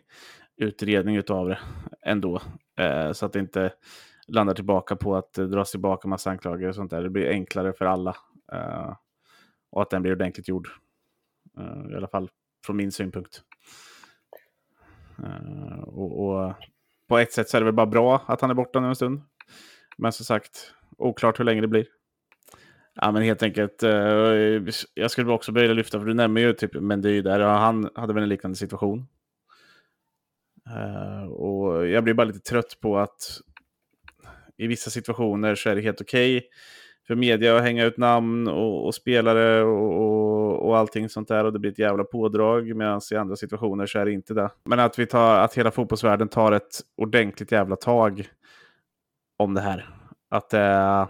utredning utav det ändå. Eh, så att det inte landar tillbaka på att det dras tillbaka massa anklagelser och sånt där. Det blir enklare för alla. Eh, och att den blir ordentligt gjord. Eh, I alla fall från min synpunkt. Och, och, på ett sätt så är det väl bara bra att han är borta nu en stund. Men som sagt, oklart hur länge det blir. Ja, men helt enkelt. Jag skulle också börja lyfta, för du nämner ju typ Mendy där. Och han hade väl en liknande situation. Uh, och jag blir bara lite trött på att i vissa situationer så är det helt okej okay för media att hänga ut namn och, och spelare och, och, och allting sånt där och det blir ett jävla pådrag medan i andra situationer så är det inte det. Men att vi tar, att hela fotbollsvärlden tar ett ordentligt jävla tag om det här. Att det är,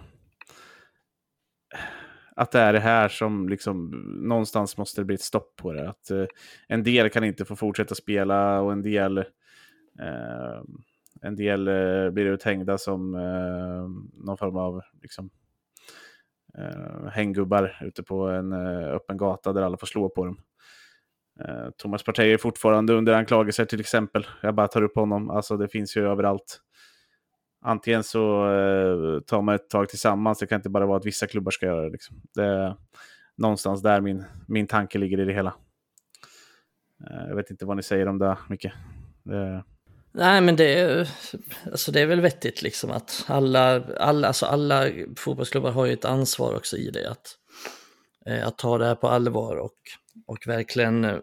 att det är det här som liksom någonstans måste det bli ett stopp på det. Att uh, en del kan inte få fortsätta spela och en del Eh, en del eh, blir uthängda som eh, någon form av liksom, eh, hänggubbar ute på en eh, öppen gata där alla får slå på dem. Eh, Thomas Partey är fortfarande under anklagelser till exempel. Jag bara tar upp honom. Alltså det finns ju överallt. Antingen så eh, tar man ett tag tillsammans. Det kan inte bara vara att vissa klubbar ska göra det. Liksom. det är någonstans där min, min tanke ligger i det hela. Eh, jag vet inte vad ni säger om det, Micke. Det,
Nej, men det är, alltså det är väl vettigt liksom att alla, alla, alltså alla fotbollsklubbar har ju ett ansvar också i det. Att, eh, att ta det här på allvar och, och verkligen, eh,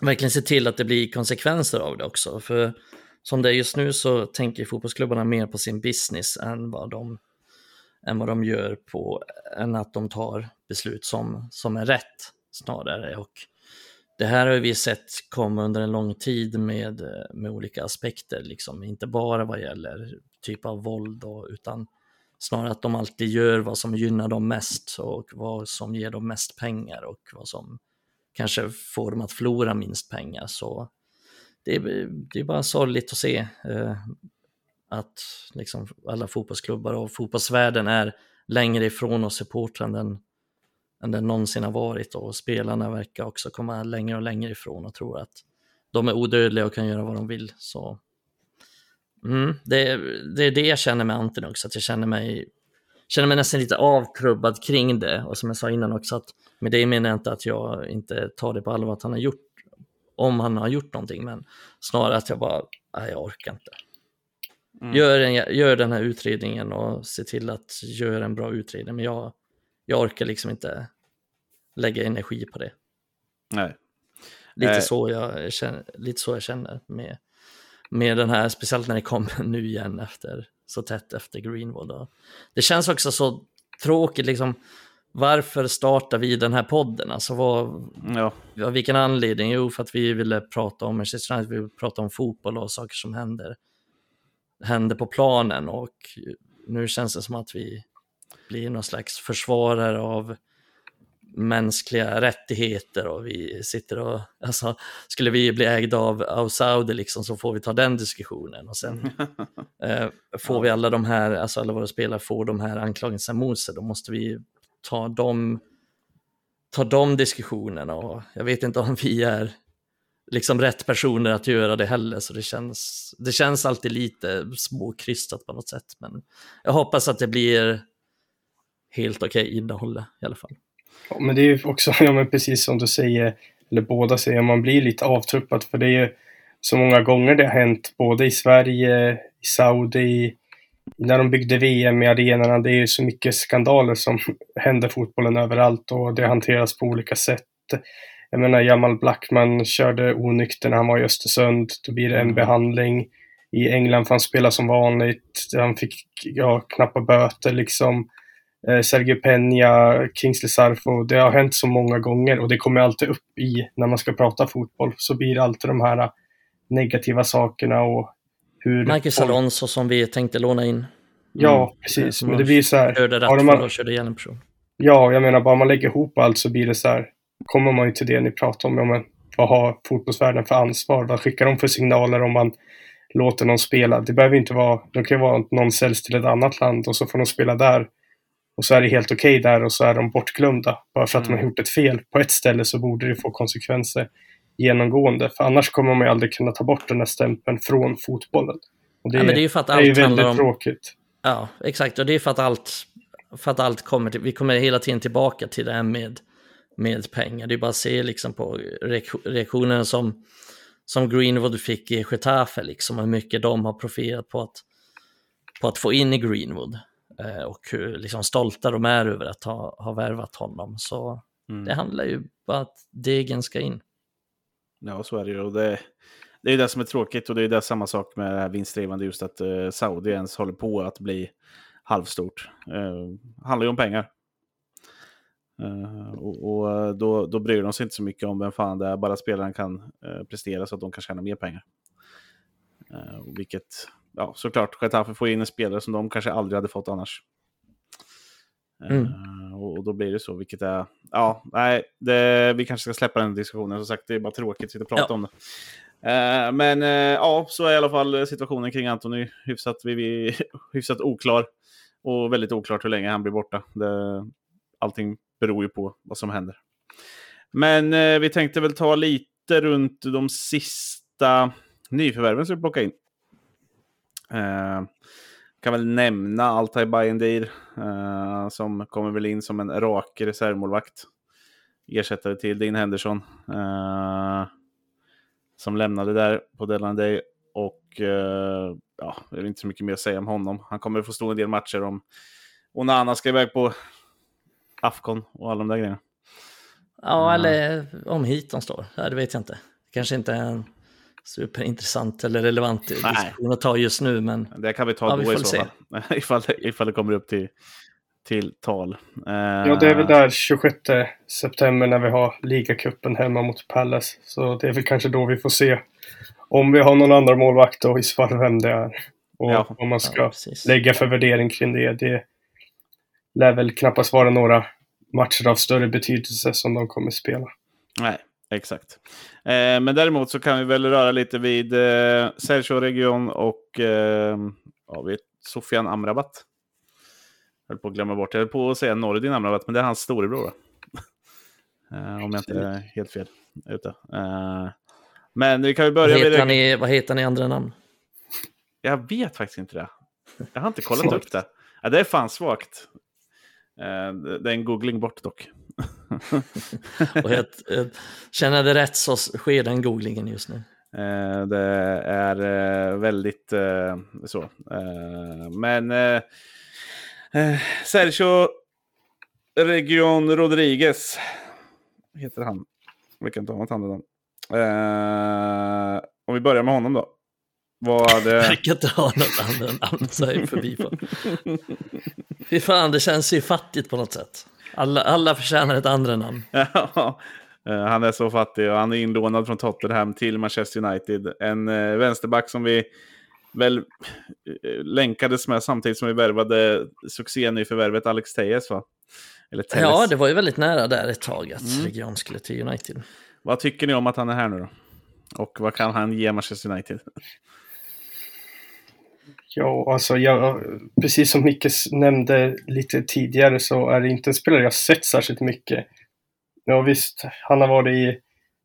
verkligen se till att det blir konsekvenser av det också. För som det är just nu så tänker fotbollsklubbarna mer på sin business än vad de, än vad de gör på, än att de tar beslut som, som är rätt snarare. Och det här har vi sett komma under en lång tid med, med olika aspekter, liksom. inte bara vad gäller typ av våld, då, utan snarare att de alltid gör vad som gynnar dem mest och vad som ger dem mest pengar och vad som kanske får dem att förlora minst pengar. Så det är, det är bara sorgligt att se eh, att liksom alla fotbollsklubbar och fotbollsvärlden är längre ifrån oss supportrar. än än den någonsin har varit och spelarna verkar också komma längre och längre ifrån och tror att de är odödliga och kan göra vad de vill. Så mm, det, det är det jag känner med också, att jag känner mig, känner mig nästan lite avtrubbad kring det. Och som jag sa innan också, att med det menar jag inte att jag inte tar det på allvar att han har gjort, om han har gjort någonting, men snarare att jag bara, nej jag orkar inte. Mm. Gör, en, gör den här utredningen och se till att göra en bra utredning, men jag, jag orkar liksom inte lägga energi på det.
Nej.
Lite, eh. så, jag känner, lite så jag känner med, med den här, speciellt när det kommer nu igen efter så tätt efter Greenwood. Det känns också så tråkigt, liksom, varför startar vi den här podden? Alltså vad, ja. vilken anledning? Jo, för att vi ville prata om Manchester United, vi ville prata om fotboll och saker som händer, händer på planen och nu känns det som att vi blir någon slags försvarare av mänskliga rättigheter och vi sitter och, alltså, skulle vi bli ägda av, av Saudi liksom så får vi ta den diskussionen och sen eh, får vi alla de här, alltså alla våra spelare får de här anklagelserna mot sig, då måste vi ta dem, ta de diskussionerna och jag vet inte om vi är liksom rätt personer att göra det heller, så det känns, det känns alltid lite småkrystat på något sätt. Men jag hoppas att det blir helt okej okay innehåll i alla fall.
Ja, men det är ju också, ja men precis som du säger, eller båda säger, man blir lite avtruppad för det är ju så många gånger det har hänt, både i Sverige, i Saudi, när de byggde VM i arenorna. Det är ju så mycket skandaler som händer fotbollen överallt och det hanteras på olika sätt. Jag menar, Jamal Blackman körde onykter när han var i Östersund. Då blir det en mm. behandling. I England får han spela som vanligt. Han fick ja, knappa böter liksom. Eh, Sergio Peña, Kingsley Sarfo. Det har hänt så många gånger och det kommer alltid upp i, när man ska prata fotboll, så blir det alltid de här negativa sakerna och hur...
Marcus folk... Alonso som vi tänkte låna in.
Ja, mm. precis. Men det blir så här...
Körde rätt man... och körde ihjäl en person.
Ja, jag menar bara man lägger ihop allt så blir det så här. Kommer man ju till det ni pratar om. Ja, men, vad har fotbollsvärlden för ansvar? Vad skickar de för signaler om man låter någon spela? Det behöver inte vara... Det kan ju vara att någon säljs till ett annat land och så får de spela där. Och så är det helt okej okay där och så är de bortglömda. Bara för att mm. de har gjort ett fel på ett ställe så borde det få konsekvenser genomgående. För annars kommer man ju aldrig kunna ta bort den här stämpeln från fotbollen. Och det, ja,
men det är ju för att allt
är väldigt om... tråkigt.
Ja, exakt. Och det är för att allt, för att allt kommer till, vi kommer hela tiden tillbaka till det här med, med pengar. Det är bara att se liksom på reaktionen som, som Greenwood fick i Getafe, liksom, hur mycket de har profiterat på att, på att få in i Greenwood. Eh, och hur liksom, stolta de är över att ha, ha värvat honom. Så mm. det handlar ju bara att degen ska in.
Ja, så är det ju. Det, det är det som är tråkigt och det är det samma sak med det här vinstdrivande, just att uh, Saudi ens håller på att bli halvstort. Uh, handlar ju om pengar. Uh, och, och då, då bryr de sig inte så mycket om vem fan det är, bara spelaren kan uh, prestera så att de kan tjäna mer pengar. Uh, vilket, ja såklart, Getafe får in en spelare som de kanske aldrig hade fått annars. Mm. och, och, då blir det så, vilket är, ja, nej, det, vi kanske ska släppa den diskussionen. Som sagt, det är bara tråkigt att sitta och prata ja. om det. Uh, men uh, ja, så är i alla fall situationen kring Anthony hyfsat, vi, vi, hyfsat oklar. Och väldigt oklart hur länge han blir borta. Det, allting beror ju på vad som händer. Men uh, vi tänkte väl ta lite runt de sista nyförvärven som vi plockar in. Uh, kan väl nämna Altai Bayendir uh, som kommer väl in som en rak reservmålvakt. Ersättare till Dean Henderson. Uh, som lämnade där på deadline day. Och uh, ja, det är inte så mycket mer att säga om honom. Han kommer få stå en del matcher om Onana ska iväg på Afcon och alla de där grejerna.
Ja, eller om hit de står. Ja, det vet jag inte. Kanske inte en superintressant eller relevant Nej. diskussion att ta just nu, men
det kan vi ta ja, då vi i så fall. ifall, ifall det kommer upp till, till tal.
Ja, det är väl där 26 september när vi har ligacupen hemma mot Palace. Så det är väl kanske då vi får se om vi har någon annan målvakt och i så fall vem det är. Och ja. vad man ska ja, lägga för värdering kring det. Det lär väl knappast vara några matcher av större betydelse som de kommer spela.
Nej, exakt. Eh, men däremot så kan vi väl röra lite vid eh, Sergio Region och eh, ja, vid Sofian Amrabat. Jag höll på att glömma bort, jag höll på att säga Nordin Amrabat, men det är hans storebror. eh, om jag inte är helt fel ute. Eh, men vi kan ju börja
vad heter med... I, vad heter han i andra namn?
Jag vet faktiskt inte det. Jag har inte kollat upp det. Ja, det är fan svagt. Eh, det är en googling bort dock.
och jag, jag, känner det rätt så sker den googlingen just nu.
Eh, det är eh, väldigt så. men Sergio Region Rodriguez heter han. Vi kan ta något annat namn. om vi börjar med honom då. Vad det...
Jag kan inte ha något annat namn, säger förbi. Fy fan, det känns ju fattigt på något sätt. Alla, alla förtjänar ett andra namn.
Eh, han är så fattig och han är inlånad från Tottenham till Manchester United. En uh, vänsterback som vi väl uh, länkades med samtidigt som vi värvade succén i förvärvet Alex Tejes va?
Eller Ja, det var ju väldigt nära där ett tag att mm. Region skulle till United.
Vad tycker ni om att han är här nu då? Och vad kan han ge Manchester United?
Ja, alltså jag, precis som Micke nämnde lite tidigare så är det inte en spelare jag sett särskilt mycket. ja visst, han har varit i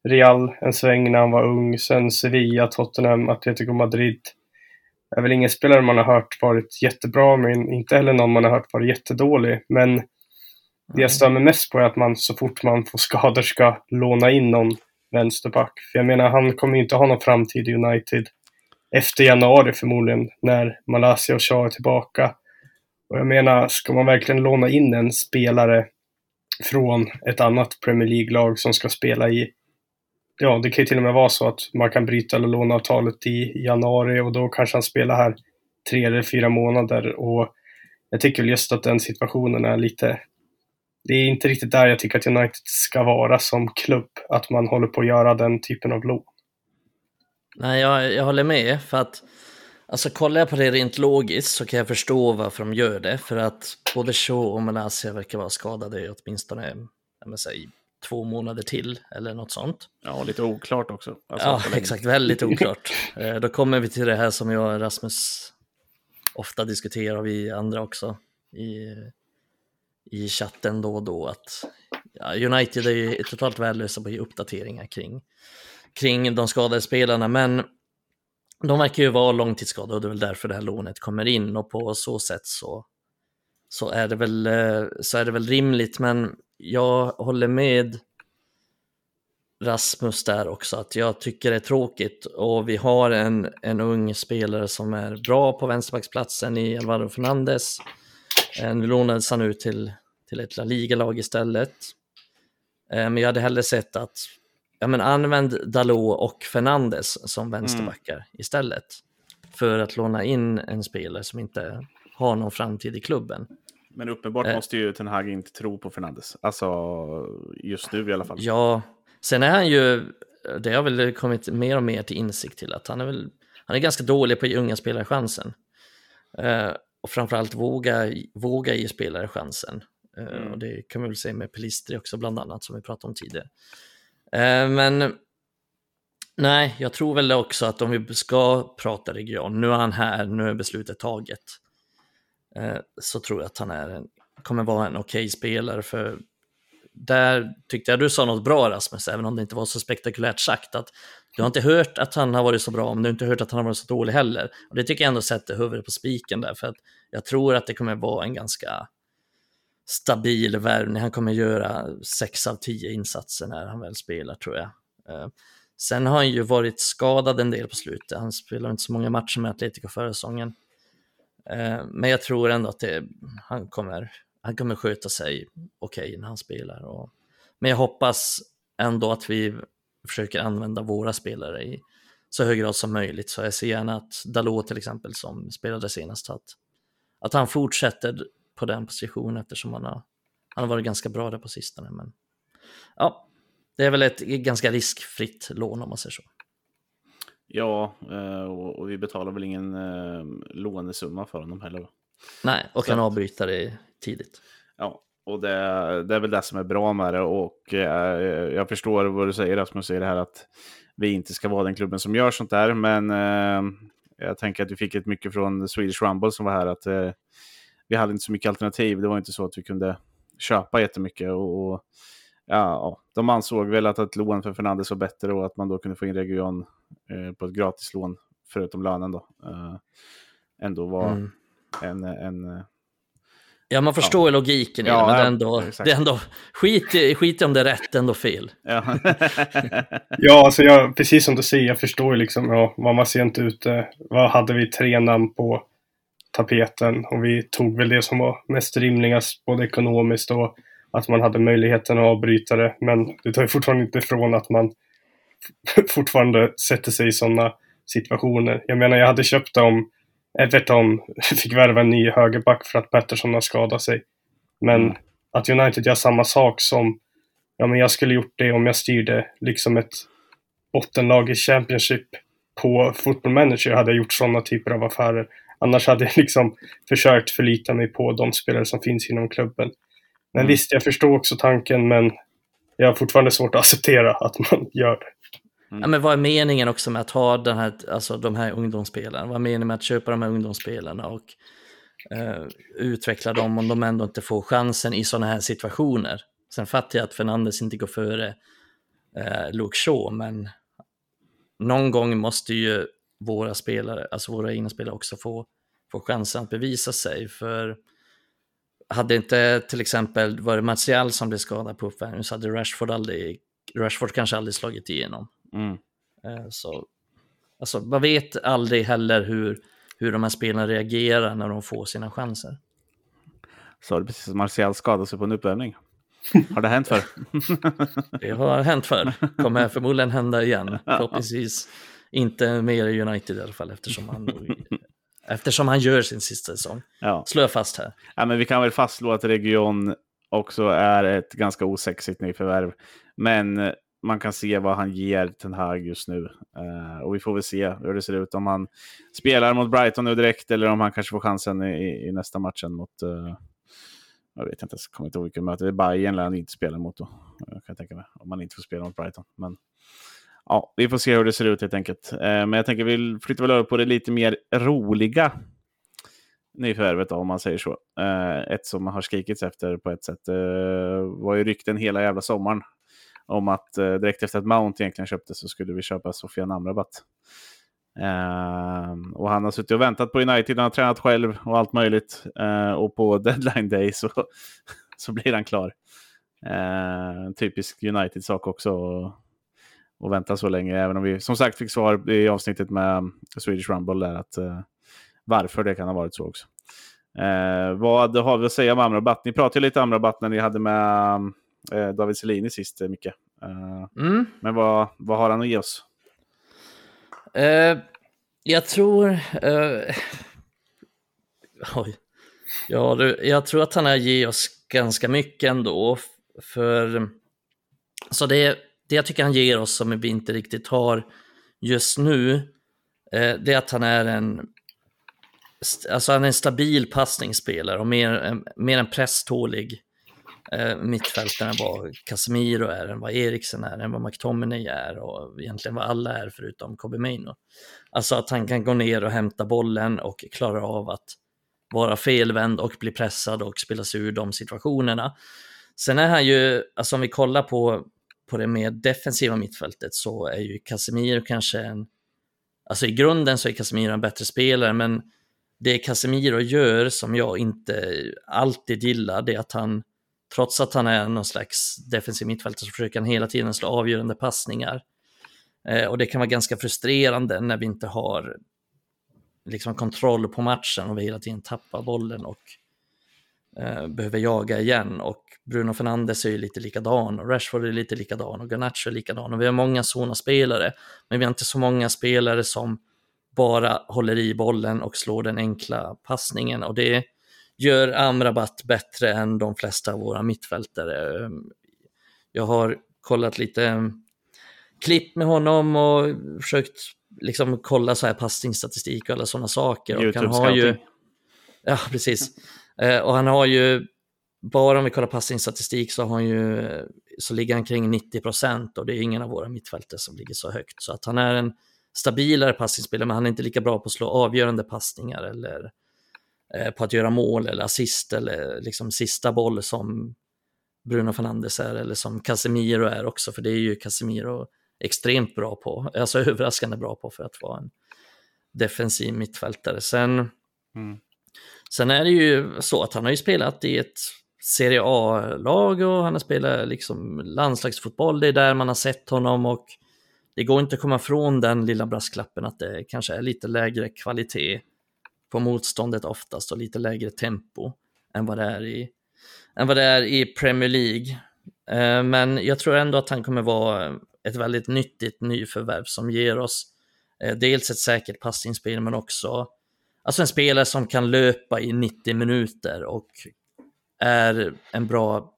Real en sväng när han var ung, sen Sevilla, Tottenham, Atletico Madrid. är väl ingen spelare man har hört varit jättebra, men inte heller någon man har hört varit jättedålig. Men det jag stör mig mest på är att man så fort man får skador ska låna in någon vänsterback. För jag menar, han kommer ju inte ha någon framtid i United efter januari förmodligen, när Malaysia och Shah är tillbaka. Och jag menar, ska man verkligen låna in en spelare från ett annat Premier League-lag som ska spela i Ja, det kan ju till och med vara så att man kan bryta eller låna avtalet i januari och då kanske han spelar här tre eller fyra månader och jag tycker väl just att den situationen är lite det är inte riktigt där jag tycker att United ska vara som klubb, att man håller på att göra den typen av lån.
Nej, jag, jag håller med, för att alltså kollar jag på det rent logiskt så kan jag förstå varför de gör det, för att både Shaw och Malaysia verkar vara skadade åtminstone jag säga, två månader till eller något sånt.
Ja, lite oklart också. Alltså,
ja, exakt, väldigt oklart. Eh, då kommer vi till det här som jag och Rasmus ofta diskuterar, vi andra också, i, i chatten då och då, att ja, United är ju totalt värdelösa på att ge uppdateringar kring, kring de skadade spelarna, men de verkar ju vara långtidsskadade och det är väl därför det här lånet kommer in och på så sätt så, så, är, det väl, eh, så är det väl rimligt, men jag håller med Rasmus där också, att jag tycker det är tråkigt och vi har en, en ung spelare som är bra på vänsterbacksplatsen i Alvaro Fernandes. Nu lånades han ut till, till ett La Liga-lag istället. Eh, men jag hade hellre sett att, ja men använd Dalot och Fernandes som vänsterbackar mm. istället. För att låna in en spelare som inte har någon framtid i klubben.
Men uppenbart eh. måste ju Ten Hag inte tro på Fernandes. Alltså just nu i alla fall.
Ja, sen är han ju, det har väl kommit mer och mer till insikt till att han är väl, han är ganska dålig på att ge unga spelare chansen. Eh, och framförallt våga, våga ge spelare chansen. Eh, mm. Och det kan man väl säga med Pelistri också bland annat som vi pratade om tidigare. Eh, men nej, jag tror väl också att om vi ska prata region, nu är han här, nu är beslutet taget. Eh, så tror jag att han är en, kommer vara en okej okay spelare. För där tyckte jag du sa något bra Rasmus, även om det inte var så spektakulärt sagt. att Du har inte hört att han har varit så bra, men du har inte hört att han har varit så dålig heller. Och det tycker jag ändå sätter huvudet på spiken där, för att jag tror att det kommer vara en ganska stabil värvning. Han kommer göra sex av tio insatser när han väl spelar, tror jag. Eh, sen har han ju varit skadad en del på slutet. Han spelar inte så många matcher med Atletico förra säsongen. Eh, men jag tror ändå att det, han, kommer, han kommer sköta sig okej okay när han spelar. Och, men jag hoppas ändå att vi försöker använda våra spelare i så hög grad som möjligt. Så jag ser gärna att Dalot till exempel som spelade senast, att, att han fortsätter på den positionen eftersom han har, han har varit ganska bra där på sistone. Men ja, det är väl ett ganska riskfritt lån om man säger så.
Ja, eh, och vi betalar väl ingen eh, lånesumma för honom heller.
Nej, och kan avbryta det tidigt.
Ja, och det, det, är väl det som är bra med det. Och eh, jag förstår vad du säger Rasmus, säger det här att vi inte ska vara den klubben som gör sånt där. Men jag tänker att vi fick ett mycket från Swedish Rumble som var här att vi hade inte så mycket alternativ. Det var inte så att vi kunde köpa jättemycket. Och, och ja, de ansåg väl att ett lån för Fernandes var bättre och att man då kunde få in Region eh, på ett gratislån, förutom lönen då, eh, ändå var mm. en, en
Ja, man förstår ja. logiken i ja, det, men det är ändå, det är ändå skit, skit om det är rätt, ändå fel.
Ja,
ja alltså jag, precis som du säger, jag förstår ju liksom, ja, man var sent ute. Vad hade vi tre namn på tapeten och vi tog väl det som var mest rimligast, både ekonomiskt och att man hade möjligheten att avbryta det. Men det tar ju fortfarande inte ifrån att man fortfarande sätter sig i sådana situationer. Jag menar, jag hade köpt om Everton fick värva en ny högerback för att Pettersson har skadat sig. Men mm. att United gör samma sak som, ja men jag skulle gjort det om jag styrde liksom ett bottenlag i Championship på Football Manager hade jag gjort sådana typer av affärer. Annars hade jag liksom försökt förlita mig på de spelare som finns inom klubben. Men mm. visst, jag förstår också tanken, men jag har fortfarande svårt att acceptera att man gör det.
Mm. Ja, men vad är meningen också med att ha den här, alltså, de här ungdomsspelarna? Vad är meningen med att köpa de här ungdomsspelarna och uh, utveckla dem om de ändå inte får chansen i sådana här situationer? Sen fattar jag att Fernandes inte går före eh, Luke Shaw, men någon gång måste ju våra spelare, alltså våra egna spelare också få, få chansen att bevisa sig. För hade inte till exempel varit Martial som blev skadad på uppvärmning så hade Rashford, aldrig, Rashford kanske aldrig slagit igenom.
Mm.
Eh, Så, alltså, man vet aldrig heller hur, hur de här spelarna reagerar när de får sina chanser.
Sa du precis att Martial skadade sig på en uppvärmning? Har det hänt förr?
Det har hänt förr, kommer förmodligen hända igen. Förhoppningsvis inte mer i United i alla fall eftersom han, eftersom han gör sin sista säsong.
ja.
Slår jag fast här.
ja, men vi kan väl fastslå att Region också är ett ganska osexigt nyförvärv. Men eh, man kan se vad han ger Ten Hag just nu. Eh, och vi får väl se hur det ser ut. Om han spelar mot Brighton nu direkt eller om han kanske får chansen i, i nästa matchen mot... eh, jag vet inte, jag kommer inte ihåg vilket möte. Det är Bayern eller han inte spelar mot då. Kan jag tänka mig. Om man inte får spela mot Brighton. Men ja, vi får se hur det ser ut helt enkelt. Eh, men jag tänker vi flyttar väl över på det lite mer roliga nyförvärvet om man säger så. Eh, ett som har skrikits efter på ett sätt. Eh, var ju rykten hela jävla sommaren om att eh, direkt efter att Mount egentligen köptes så skulle vi köpa Sofia Amrabat. Eh, och han har suttit och väntat på United, han har tränat själv och allt möjligt. Eh, och på deadline day så, så blir han klar. Eh, en typisk United-sak också. Och, vänta så länge, även om vi som sagt fick svar i avsnittet med Swedish Rumble där att eh, varför det kan ha varit så också. Eh, vad har vi att säga om Amrabat? Ni pratade lite Amrabat när ni hade med eh, David Selini sist, eh, Micke. Eh,
Mm.
men vad, vad har han att ge oss?
Eh, jag tror... Eh, oj. Ja, du, jag tror att han har ge oss ganska mycket ändå. För så det, det jag tycker han ger oss som vi inte riktigt har just nu, eh, det är att han är en Alltså han är en stabil passningsspelare och mer, en- mer en presstålig eh, mittfältare än vad Casemiro är, än vad Eriksen är, än vad McTominay är och egentligen vad alla är förutom Kobe Maino. Alltså att han kan gå ner och hämta bollen och klara av att vara felvänd och bli pressad och spela sig ur de situationerna. Sen är han ju, alltså om vi kollar på, på det mer defensiva mittfältet så är ju Casemiro kanske en, alltså i grunden så är Casemiro en bättre spelare, men det Casemiro gör som jag inte alltid gillar, det är att han, trots att han är någon slags defensiv mittfältare, så försöker han hela tiden slå avgörande passningar. Eh, och det kan vara ganska frustrerande när vi inte har liksom kontroll på matchen och vi hela tiden tappar bollen och eh, behöver jaga igen. Och Bruno Fernandes är ju lite likadan och Rashford är lite likadan och Garnacho är likadan. Och vi har många sådana spelare, men vi har inte så många spelare som bara håller i bollen och slår den enkla passningen. Och det gör Amrabat bättre än de flesta av våra mittfältare. Jag har kollat lite eh, klipp med honom och försökt liksom kolla så här passningsstatistik och alla sådana saker. Och han har ju, ja, precis. Eh, och han har ju, bara om vi kollar passningsstatistik så, har han ju, så ligger han kring 90 procent och det är ingen av våra mittfältare som ligger så högt. Så att han är en stabilare passningsspelare, men han är inte lika bra på att slå avgörande passningar eller eh, på att göra mål eller assist eller liksom sista boll som Bruno Fernandes är eller som Casemiro är också, för det är ju Casemiro extremt bra på, alltså överraskande bra på för att vara en defensiv mittfältare. Sen,
Mm
sen är det ju så att han har ju spelat i ett Serie A-lag och han har spelat liksom landslagsfotboll, det är där man har sett honom och det går inte att komma från den lilla brasklappen att det kanske är lite lägre kvalitet på motståndet oftast och lite lägre tempo än vad det är i, än vad det är i Premier League. Eh, men jag tror ändå att han kommer vara ett väldigt nyttigt nyförvärv som ger oss eh, dels ett säkert passningsspel men också alltså en spelare som kan löpa i 90 minuter och är en bra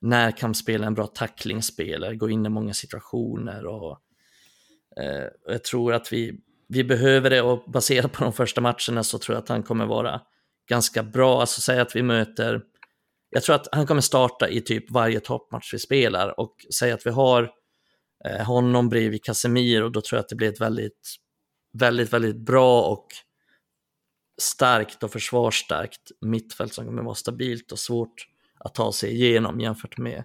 närkampsspelare, en bra tacklingsspelare, går in i många situationer och eh, och jag tror att vi, vi behöver det och baserat på de första matcherna så tror jag att han kommer vara ganska bra. Alltså säga att vi möter, jag tror att han kommer starta i typ varje toppmatch vi spelar och säga att vi har eh, honom bredvid Casemiro, då tror jag att det blir ett väldigt, väldigt, väldigt bra och starkt och försvarsstarkt mittfält som kommer vara stabilt och svårt att ta sig igenom jämfört med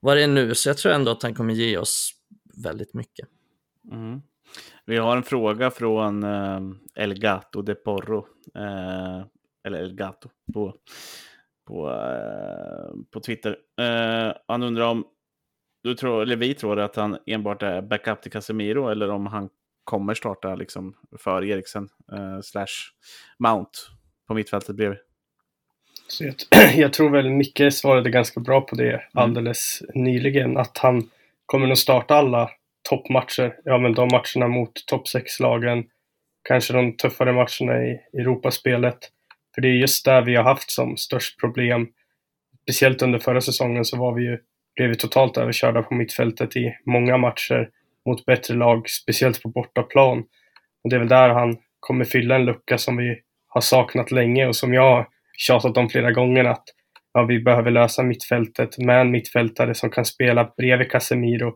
vad det är nu, så jag tror ändå att han kommer ge oss väldigt mycket.
Mm. Vi har en fråga från eh, El Gato de Porro. Eh, eller El Gato på, på, eh, på Twitter. Eh, han undrar om du tror, eller vi tror att han enbart är backup till Casemiro eller om han kommer starta liksom för Eriksen eh, slash Mount på mittfältet bredvid.
Så jag, jag, tror väl Micke svarade ganska bra på det mm. alldeles mm. nyligen. Att han kommer nog starta alla toppmatcher. Ja, men de matcherna mot topp 6-lagen. Kanske de tuffare matcherna i Europaspelet. För det är just där vi har haft som störst problem. Speciellt under förra säsongen så var vi ju, blev vi totalt överkörda på mittfältet i många matcher mot bättre lag, speciellt på bortaplan. Och det är väl där han kommer fylla en lucka som vi har saknat länge och som jag tjatat om flera gånger att ja, vi behöver lösa mittfältet med en mittfältare som kan spela bredvid Casemiro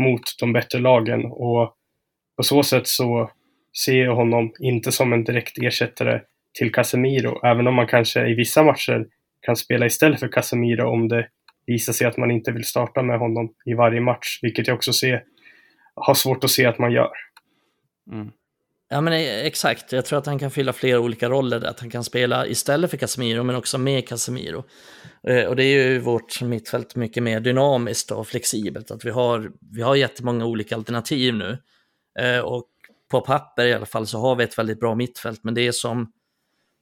mot de bättre lagen. Och på så sätt så ser jag honom inte som en direkt ersättare till Casemiro, även om man kanske i vissa matcher kan spela istället för Casemiro om det visar sig att man inte vill starta med honom i varje match, vilket jag också ser, har svårt att se att man gör.
Mm. Ja men e- exakt, jag tror att han kan fylla flera olika roller, att han kan spela istället för Casemiro men också med Casemiro. Eh, och det är ju vårt mittfält mycket mer dynamiskt och flexibelt, att vi har, vi har jättemånga olika alternativ nu. Eh, och på papper i alla fall så har vi ett väldigt bra mittfält, men det som,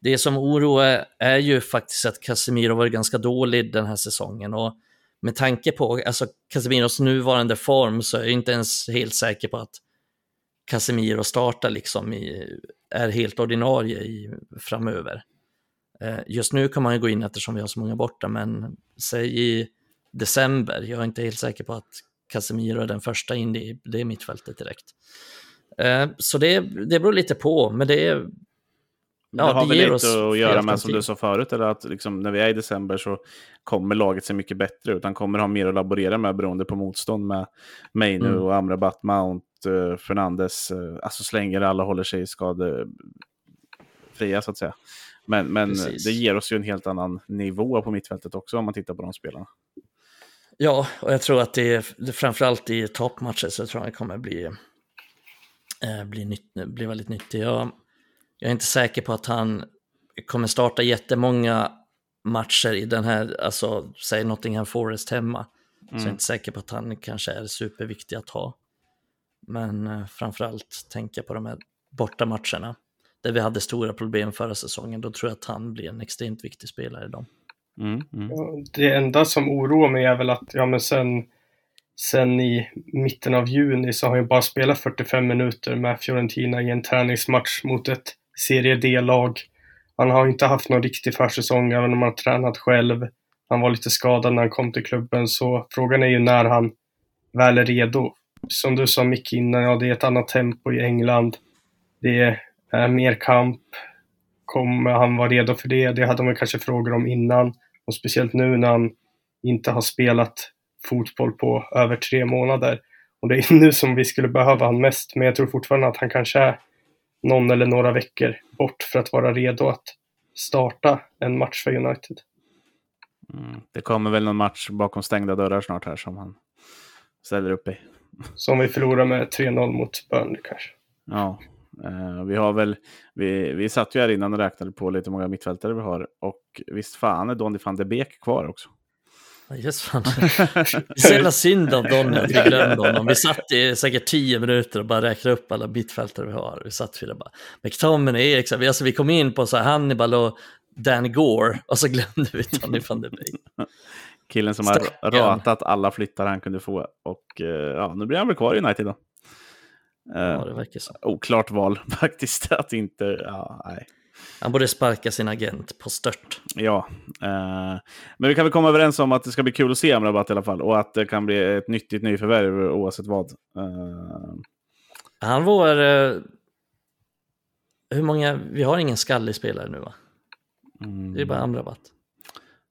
det som oroar är ju faktiskt att Casemiro varit ganska dålig den här säsongen. Och med tanke på alltså Casemiros nuvarande form så är jag inte ens helt säker på att Casemiro startar liksom i, är helt ordinarie i, framöver. Eh, just nu kan man ju gå in eftersom vi har så många borta, men säg i december, jag är inte helt säker på att Casemiro är den första in i det mittfältet direkt. Eh, så det, det beror lite på, men det är
Ja, det har det väl lite att göra med som du sa förut, eller att liksom, när vi är i december så kommer laget se mycket bättre ut. Han kommer ha mer att laborera med beroende på motstånd med Mainu mm. och Amrabat, Mount, uh, Fernandes. Uh, alltså så länge alla håller sig skadefria så att säga. Men, men det ger oss ju en helt annan nivå på mittfältet också om man tittar på de spelarna.
Ja, och jag tror att det är framförallt i toppmatcher så tror jag det kommer bli, eh, bli, nytt, bli väldigt nyttig. Jag, jag är inte säker på att han kommer starta jättemånga matcher i den här, alltså säg Nottingham Forest hemma. Mm. Så jag är mm. inte säker på att han kanske är superviktig att ha. Men eh, framförallt tänka på de här borta matcherna där vi hade stora problem förra säsongen. Då tror jag att han blir en extremt viktig spelare i dem.
Mm, mm. Det enda som oroar mig är väl att ja, men sen, sen i mitten av juni så har jag bara spelat 45 minuter med Fiorentina i en träningsmatch mot ett Serie D-lag. Han har inte haft någon riktig försäsong, även om han har tränat själv. Han var lite skadad när han kom till klubben, så frågan är ju när han väl är redo. Som du sa Micke innan, ja det är ett annat tempo i England. Det är eh, mer kamp. Kommer han vara redo för det? Det hade man kanske frågor om innan. Och speciellt nu när han inte har spelat fotboll på över tre månader. Och det är nu som vi skulle behöva han mest, men jag tror fortfarande att han kanske är någon eller några veckor bort för att vara redo att starta en match för United.
Mm, det kommer väl någon match bakom stängda dörrar snart här som han ställer upp i.
Som vi förlorar med 3-0 mot Burnley kanske.
Ja, eh, vi har väl, vi, vi satt ju här innan och räknade på lite många mittfältare vi har och visst fan är Donny van de Beek kvar också.
Just fan. Det är så jävla synd av Donny att vi glömde honom. Vi satt i säkert tio minuter och bara räknade upp alla mittfältare vi har. Vi satt fyra bara, McTominay, Eriksson, vi, alltså, vi kom in på så Hannibal och Dan Gore och så glömde vi Donny van der Beek.
Killen som har ratat alla flyttar han kunde få. Och eh, ja, nu blir han väl kvar i United då.
Ja, det verkar så.
Oklart val faktiskt att inte, ja, nej.
Han borde sparka sin agent på stört.
Ja, eh, men vi kan väl komma överens om att det ska bli kul att se Amrabat i alla fall. Och att det kan bli ett nyttigt nyförvärv oavsett vad. Eh.
Han var... Eh, hur många... Vi har ingen skallig spelare nu va? Mm. Det är bara Amrabat.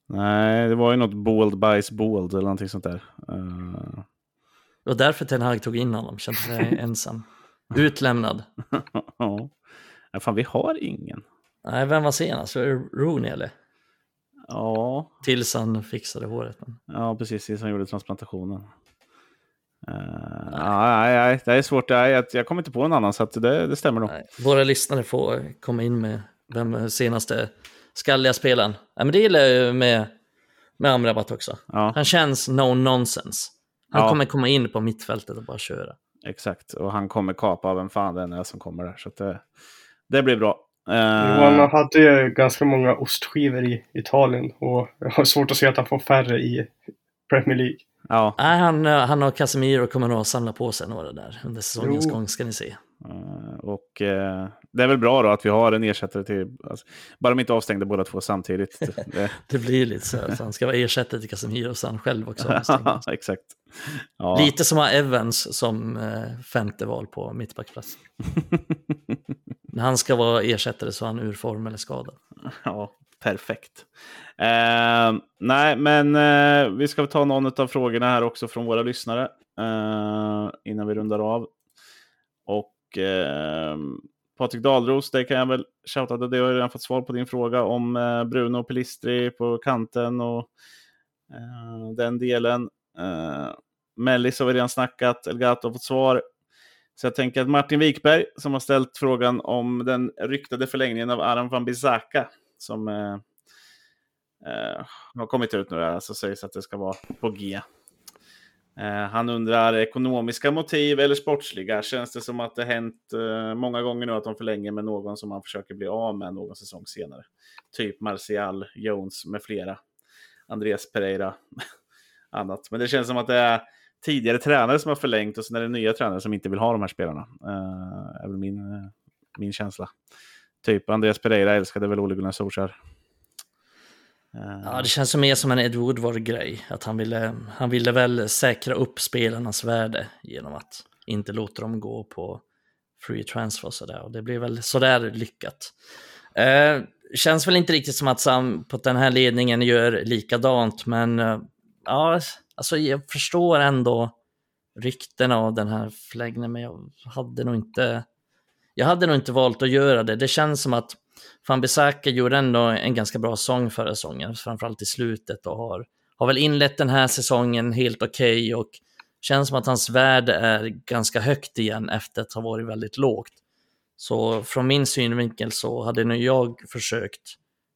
Nej, det var ju något Bold Bice Bold eller någonting sånt där. Uh...
Det var därför Ten Hag tog in honom, kände sig ensam. Utlämnad.
ja, fan vi har ingen.
Nej, vem var senast? Var det Rooney eller?
Ja,
Tills han fixade håret.
Ja precis. Tills han gjorde transplantationen. Uh, nej. nej, det är svårt. Jag, jag kommer inte på någon annan, så att det, det stämmer nog.
Nej, våra lyssnare får komma in med vem senaste skalliga spelaren. Ja, men det gillar jag ju med, med Amrabat också.
Ja,
Han känns no nonsense. Han
Ja.
kommer komma in på mittfältet och bara köra.
exakt. Och han kommer kapa vem fan det än är som kommer där. Så det, det blir bra. Eh,
Johan hade ju ganska många ostskivor i Italien och jag har svårt att se att han får färre i Premier League.
ja,
Nej, han, eh, han och Casemiro kommer nog att samla på sig några där under säsongens
Jo.
gång ska ni se.
Eh, Och eh, det är väl bra då att vi har en ersättare till... Alltså, bara de inte avstängde båda två samtidigt. Det,
Det blir lite så, här, så han ska vara ersättare till Casemiro så han själv också
exakt. Ja.
Lite som att ha Evans som eh, femte val på mittbackplats. När han ska vara ersättare så är han ur form eller skadad.
ja, perfekt. Eh, nej, men eh, vi ska ta någon av frågorna här också från våra lyssnare eh, innan vi rundar av. Och eh, Patrik Dahlros, det kan jag väl shouta, det har jag redan fått svar på din fråga om eh, Bruno och Pelistri på kanten och eh, den delen. Eh, Mellis har vi redan snackat, Elgato har fått svar. Så jag tänker att Martin Wikberg, som har ställt frågan om den ryktade förlängningen av Aram van Bissaka, som eh, eh, har kommit ut nu, där, så sägs att det ska vara på G. Eh, han undrar ekonomiska motiv eller sportsliga. Känns det som att det hänt eh, många gånger nu att de förlänger med någon som man försöker bli av med någon säsong senare? Typ Martial, Jones med flera. Andreas Pereira, annat. Men det känns som att det är tidigare tränare som har förlängt och sen är det nya tränare som inte vill ha de här spelarna. Uh, är väl min, min känsla. Typ Andreas Pereira älskade väl Ole Gunnar Solskjaer.
Ja, det känns mer som en Ed Woodward-grej. Att han ville, han ville väl säkra upp spelarnas värde genom att inte låta dem gå på free transfer och sådär. Och det blev väl sådär lyckat. Eh, känns väl inte riktigt som att Sam på den här ledningen gör likadant, men eh, ja, alltså jag förstår ändå ryktena av den här förläggningen, men jag hade nog inte jag hade nog inte valt att göra det. Det känns som att Van Bissaka gjorde ändå en ganska bra säsong förra säsongen, framförallt i slutet och har, har väl inlett den här säsongen helt okej och känns som att hans värde är ganska högt igen efter att ha varit väldigt lågt. Så från min synvinkel så hade nu jag försökt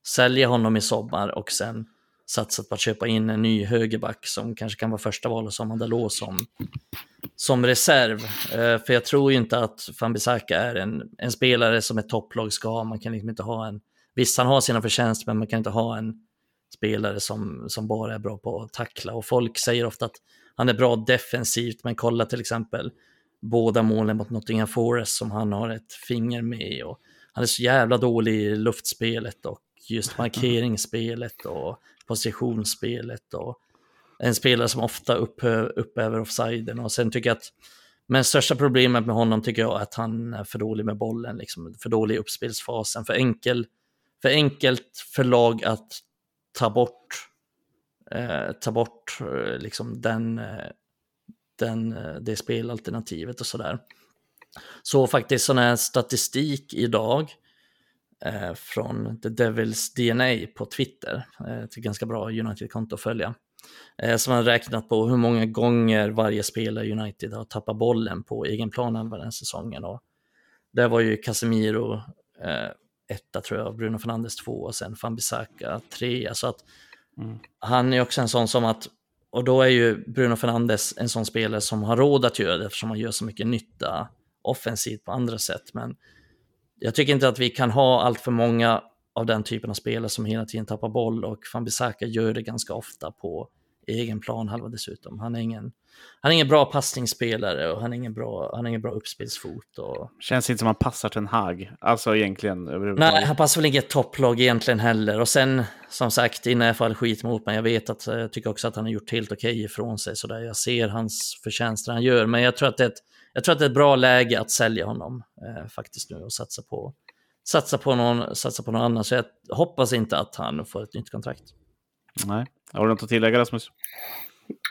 sälja honom i sommar och sen satsat på att köpa in en ny högerback som kanske kan vara första val och som Andalå som, som reserv. Eh, för jag tror ju inte att Van Bissaka är en, en spelare som ett topplag ska ha. Man kan liksom inte ha en, visst han har sina förtjänster men man kan inte ha en spelare som, som bara är bra på att tackla. Och folk säger ofta att han är bra defensivt, men kolla till exempel båda målen mot Nottingham Forest som han har ett finger med. Och han är så jävla dålig i luftspelet och just markeringsspelet och positionsspelet. Och en spelare som ofta upphäver offsiden. Och sen tycker jag att, men största problemet med honom tycker jag är att han är för dålig med bollen, liksom, för dålig i uppspelsfasen, för, enkel, för enkelt för lag att ta bort, eh, ta bort eh, liksom den, eh, den, eh, det spelalternativet och sådär. Så faktiskt sån här statistik idag eh, från The Devils DNA på Twitter, eh, ett ganska bra United-konto att följa, eh, som har räknat på hur många gånger varje spelare i United har tappat bollen på egen plan den här säsongen. Och där var ju Casemiro etta tror jag, Bruno Fernandes två och sen Van Bissaka tre. Så att
Mm.
han är också en sån som att, och då är ju Bruno Fernandes en sån spelare som har råd att göra det eftersom han gör så mycket nytta offensivt på andra sätt. Men jag tycker inte att vi kan ha allt för många av den typen av spelare som hela tiden tappar boll och Van Bissaka gör det ganska ofta på egen plan halva dessutom. Han är ingen, han är ingen bra passningsspelare och han är ingen bra, han är ingen bra uppspelsfot. Och...
Känns inte som han passar till en Hag. Alltså egentligen.
Nej, han passar väl inget topplag egentligen heller. Och sen, som sagt, innan jag faller skit mot mig, jag vet att jag tycker också att han har gjort helt okej ifrån sig. Så där jag ser hans förtjänster han gör. Men jag tror att det är ett, jag tror att det är ett bra läge att sälja honom eh, faktiskt nu och satsa på, satsa, på någon, satsa på någon annan. Så jag hoppas inte att han får ett nytt kontrakt.
Nej. Har du något att tillägga Rasmus?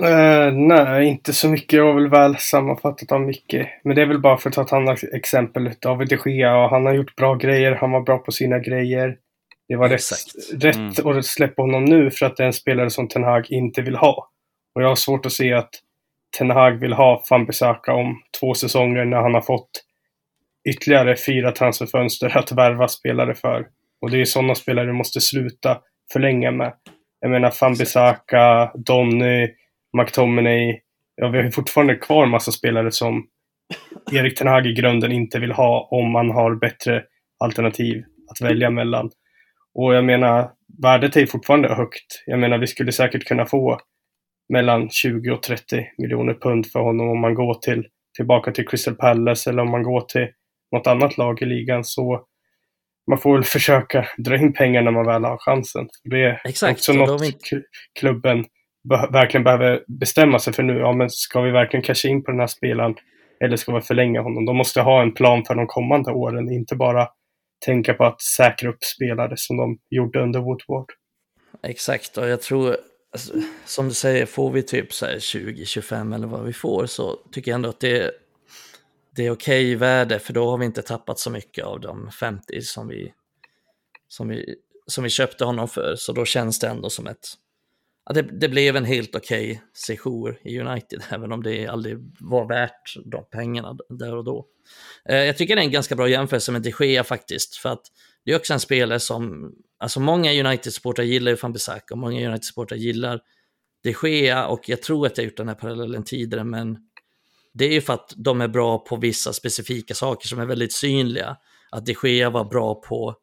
Uh, nej, inte så mycket. Jag har väl väl sammanfattat av mycket. Men det är väl bara för att ta ett annat exempel. David de Gea, och han har gjort bra grejer. Han var bra på sina grejer. Det var rätt,
Exakt.
rätt att släppa honom nu för att det är en spelare som Ten Hag inte vill ha. Och jag har svårt att se att Ten Hag vill ha Fambisaka om två säsonger när han har fått ytterligare fyra transferfönster att värva spelare för. Och det är sådana spelare du måste sluta förlänga med. Jag menar Fambisaka, Donny, McTominay. Ja, vi har ju fortfarande kvar massa spelare som Erik Ten Hag i grunden inte vill ha om man har bättre alternativ att välja mellan. Och jag menar, värdet är fortfarande högt. Jag menar, vi skulle säkert kunna få mellan 20 och 30 miljoner pund för honom om man går till, tillbaka till Crystal Palace eller om man går till något annat lag i ligan. Så man får väl försöka dra in pengar när man väl har chansen. Det är
Exakt,
också något kl- klubben be- verkligen behöver bestämma sig för nu. Ja, men ska vi verkligen casha in på den här spelaren eller ska vi förlänga honom? De måste ha en plan för de kommande åren, inte bara tänka på att säkra upp spelare som de gjorde under Woodward.
Exakt, och jag tror, alltså, som du säger, får vi typ 20-25 eller vad vi får så tycker jag ändå att det, det är okej värde, för då har vi inte tappat så mycket av de 50 som vi, som vi, som vi köpte honom för, så då känns det ändå som ett, ja, det, det blev en helt okej sejour i United, även om det aldrig var värt de pengarna där och då. Eh, Jag tycker det är en ganska bra jämförelse med de Gea faktiskt, för att det är också en spelare som, alltså många United-supportrar gillar ju van Bissaka och många United-supportrar gillar de Gea och jag tror att jag har gjort den här parallellen tidigare, men det är ju för att de är bra på vissa specifika saker som är väldigt synliga. Att de Gea var bra på,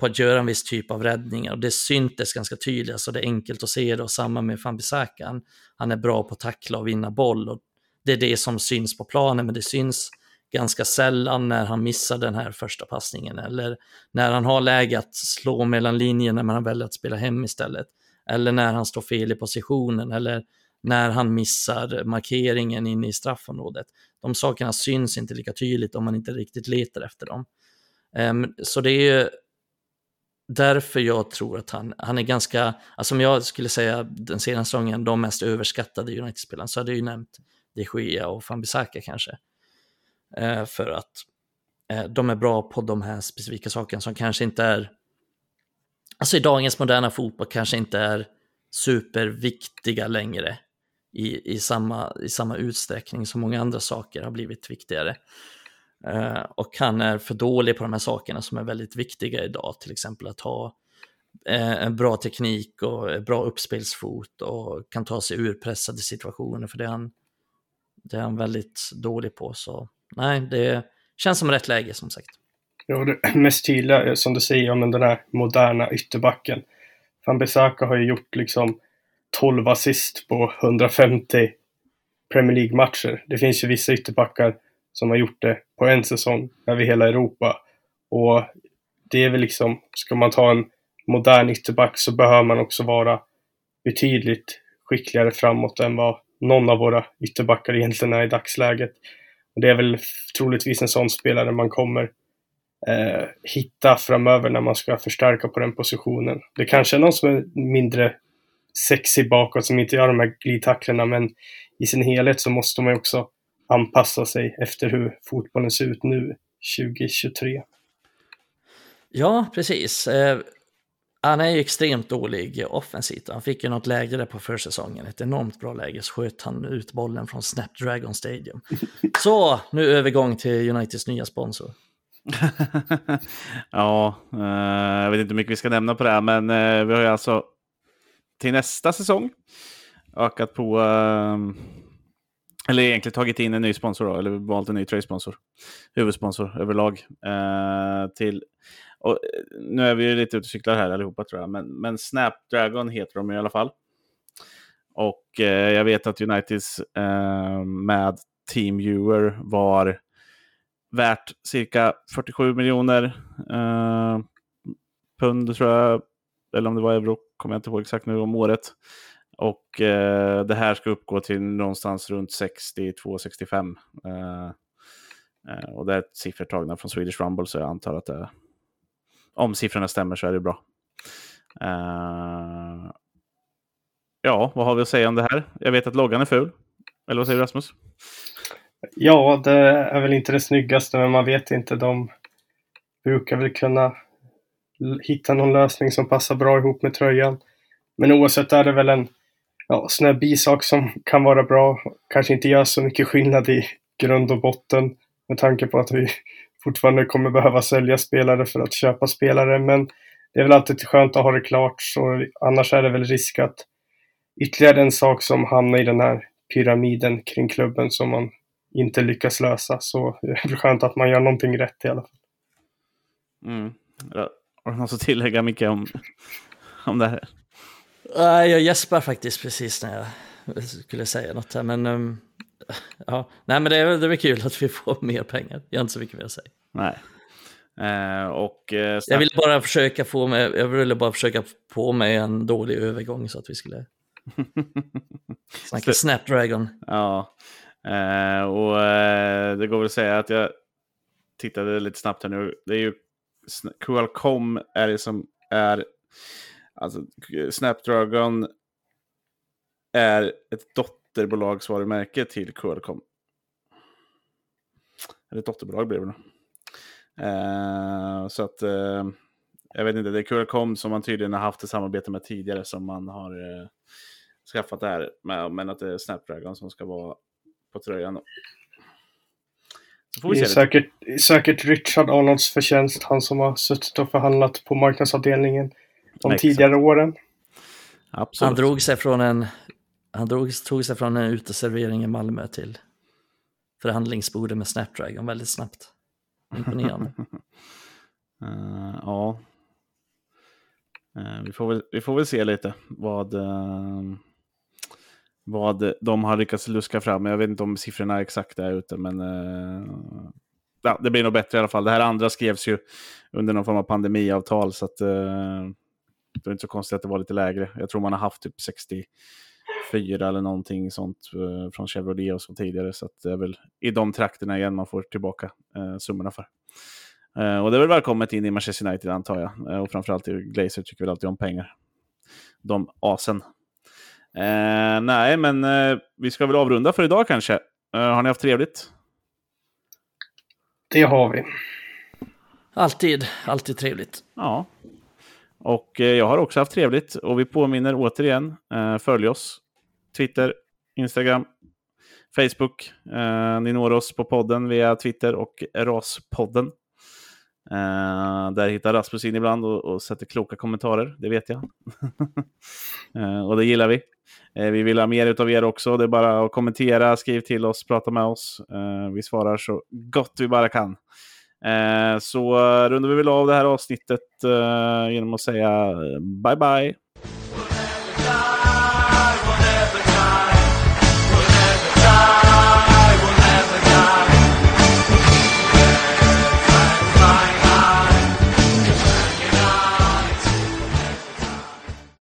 på att göra en viss typ av räddningar och det syntes ganska tydligt, så det är enkelt att se det och samma med van Bissaka. Han är bra på att tackla och vinna boll och det är det som syns på planen, men det syns ganska sällan när han missar den här första passningen eller när han har läge att slå mellan linjerna men han väljer att spela hem istället. Eller när han står fel i positionen eller när han missar markeringen inne i straffområdet. De sakerna syns inte lika tydligt om man inte riktigt letar efter dem. Ehm, så det är ju därför jag tror att han, han är ganska, alltså om jag skulle säga den senaste säsongen, de mest överskattade United-spelarna, så hade jag ju nämnt de Gea och Fambisaka kanske. Eh, för att eh, de är bra på de här specifika sakerna som kanske inte är, alltså i dagens moderna fotboll kanske inte är superviktiga längre i, i, samma, i samma utsträckning som många andra saker har blivit viktigare. Eh, och han är för dålig på de här sakerna som är väldigt viktiga idag, till exempel att ha eh, en bra teknik och bra uppspelsfot och kan ta sig ur pressade situationer, för det är han, det är han väldigt dålig på. Så nej, det känns som rätt läge som sagt.
Ja, det mest tydliga, eh, som du säger, om den här moderna ytterbacken. Van Bissaka har ju gjort liksom 12 assist på 150 Premier League-matcher. Det finns ju vissa ytterbackar som har gjort det på en säsong över hela Europa. Och det är väl liksom, ska man ta en modern ytterback så behöver man också vara betydligt skickligare framåt än vad någon av våra ytterbackar egentligen är i dagsläget. Det är väl troligtvis en sån spelare man kommer eh, hitta framöver när man ska förstärka på den positionen. Det kanske är någon som är mindre sexig bakåt, som inte gör de här glidtacklarna, men i sin helhet så måste man ju också anpassa sig efter hur fotbollen ser ut nu, 2023.
Ja, precis. Eh, han är ju extremt dålig offensivt. Han fick ju något läge där på försäsongen, ett enormt bra läge, så sköt han ut bollen från Snapdragon Stadium. Så, nu övergång till Uniteds nya sponsor.
ja, eh, jag vet inte hur mycket vi ska nämna på det här, men eh, vi har ju alltså till nästa säsong ökat på, eh, eller egentligen tagit in en ny sponsor då, eller valt en ny tröjsponsor, huvudsponsor överlag. Till, och, eh, nu är vi ju lite ute och cyklar här allihopa tror jag, men, men Snapdragon heter de i alla fall. Och eh, jag vet att Uniteds eh, med Team Viewer var värt cirka 47 miljoner eh, pund tror jag, eller om det var euro, kommer jag inte ihåg exakt nu om året. Och eh, det här ska uppgå till någonstans runt 62-65. Eh, eh, och det är siffror tagna från Swedish Rumble, så jag antar att det, är om siffrorna stämmer så är det bra. Uh, ja, vad har vi att säga om det här? Jag vet att loggan är ful. Eller vad säger du Rasmus?
Ja, det är väl inte det snyggaste, men man vet inte. De brukar väl kunna hitta någon lösning som passar bra ihop med tröjan. Men oavsett är det väl en ja, sån här bisak som kan vara bra. Kanske inte gör så mycket skillnad i grund och botten med tanke på att vi fortfarande kommer behöva sälja spelare för att köpa spelare. Men det är väl alltid skönt att ha det klart. Så annars är det väl risk att ytterligare en sak som hamnar i den här pyramiden kring klubben som man inte lyckas lösa. Så det är väl skönt att man gör någonting rätt i alla fall.
Mm. Har du något att tillägga Micke om, om det här?
Nej, jag gäspar faktiskt precis när jag skulle säga något här. Men, um, ja. Nej, men det är, det är kul att vi får mer pengar. Jag har inte så mycket mer att säga.
Nej. Eh, och, eh,
jag ville bara försöka få mig, jag ville bara försöka få mig en dålig övergång så att vi skulle snacka Snapdragon.
Ja, eh, och eh, det går väl att säga att jag tittade lite snabbt här nu. Det är ju Qualcomm är det som är Alltså, Snapdragon är ett dotterbolagsvarumärke till Qualcomm. Eller dotterbolag blir det väl. Uh, så att uh, jag vet inte, det är Qualcomm som man tydligen har haft ett samarbete med tidigare som man har uh, skaffat det här med, men att det är Snapdragon som ska vara på tröjan. Då.
det är säkert, säkert Richard Arnolds förtjänst, han som har suttit och förhandlat på marknadsavdelningen de Exakt. tidigare åren.
Absolut. Han drog sig från en han drog, tog sig från en uteservering i Malmö till förhandlingsbordet med Snapdragon väldigt snabbt. Imponerande.
uh, ja. Uh, vi, får väl, vi får väl se lite vad, uh, vad de har lyckats luska fram. Jag vet inte om siffrorna är exakta ute, men ja, det blir nog bättre i alla fall. Det här andra skrevs ju under någon form av pandemiavtal, så att det är inte så konstigt att det var lite lägre. Jag tror man har haft typ 60... 64 eller någonting sånt eh, från Chevrolet och så tidigare. Så det är väl i de trakterna igen man får tillbaka eh, summorna för. Eh, och det är väl välkommet in i Manchester United antar jag. Eh, och framförallt i Glazer tycker väl alltid om pengar. De asen. Eh, nej, men eh, vi ska väl avrunda för idag kanske. har ni haft trevligt?
Det har vi.
Alltid, alltid trevligt.
Ja, och eh, jag har också haft trevligt och vi påminner återigen, eh, följ oss. Twitter, Instagram, Facebook. Eh, ni når oss på podden via Twitter och Raspodden. där hittar Rasmus in ibland och, och sätter kloka kommentarer, det vet jag. och det gillar vi. vi vill ha mer av er också. Det är bara att kommentera, skriv till oss, prata med oss. vi svarar så gott vi bara kan. Eh, så eh, rundar vi väl av det här avsnittet eh, genom att säga bye bye.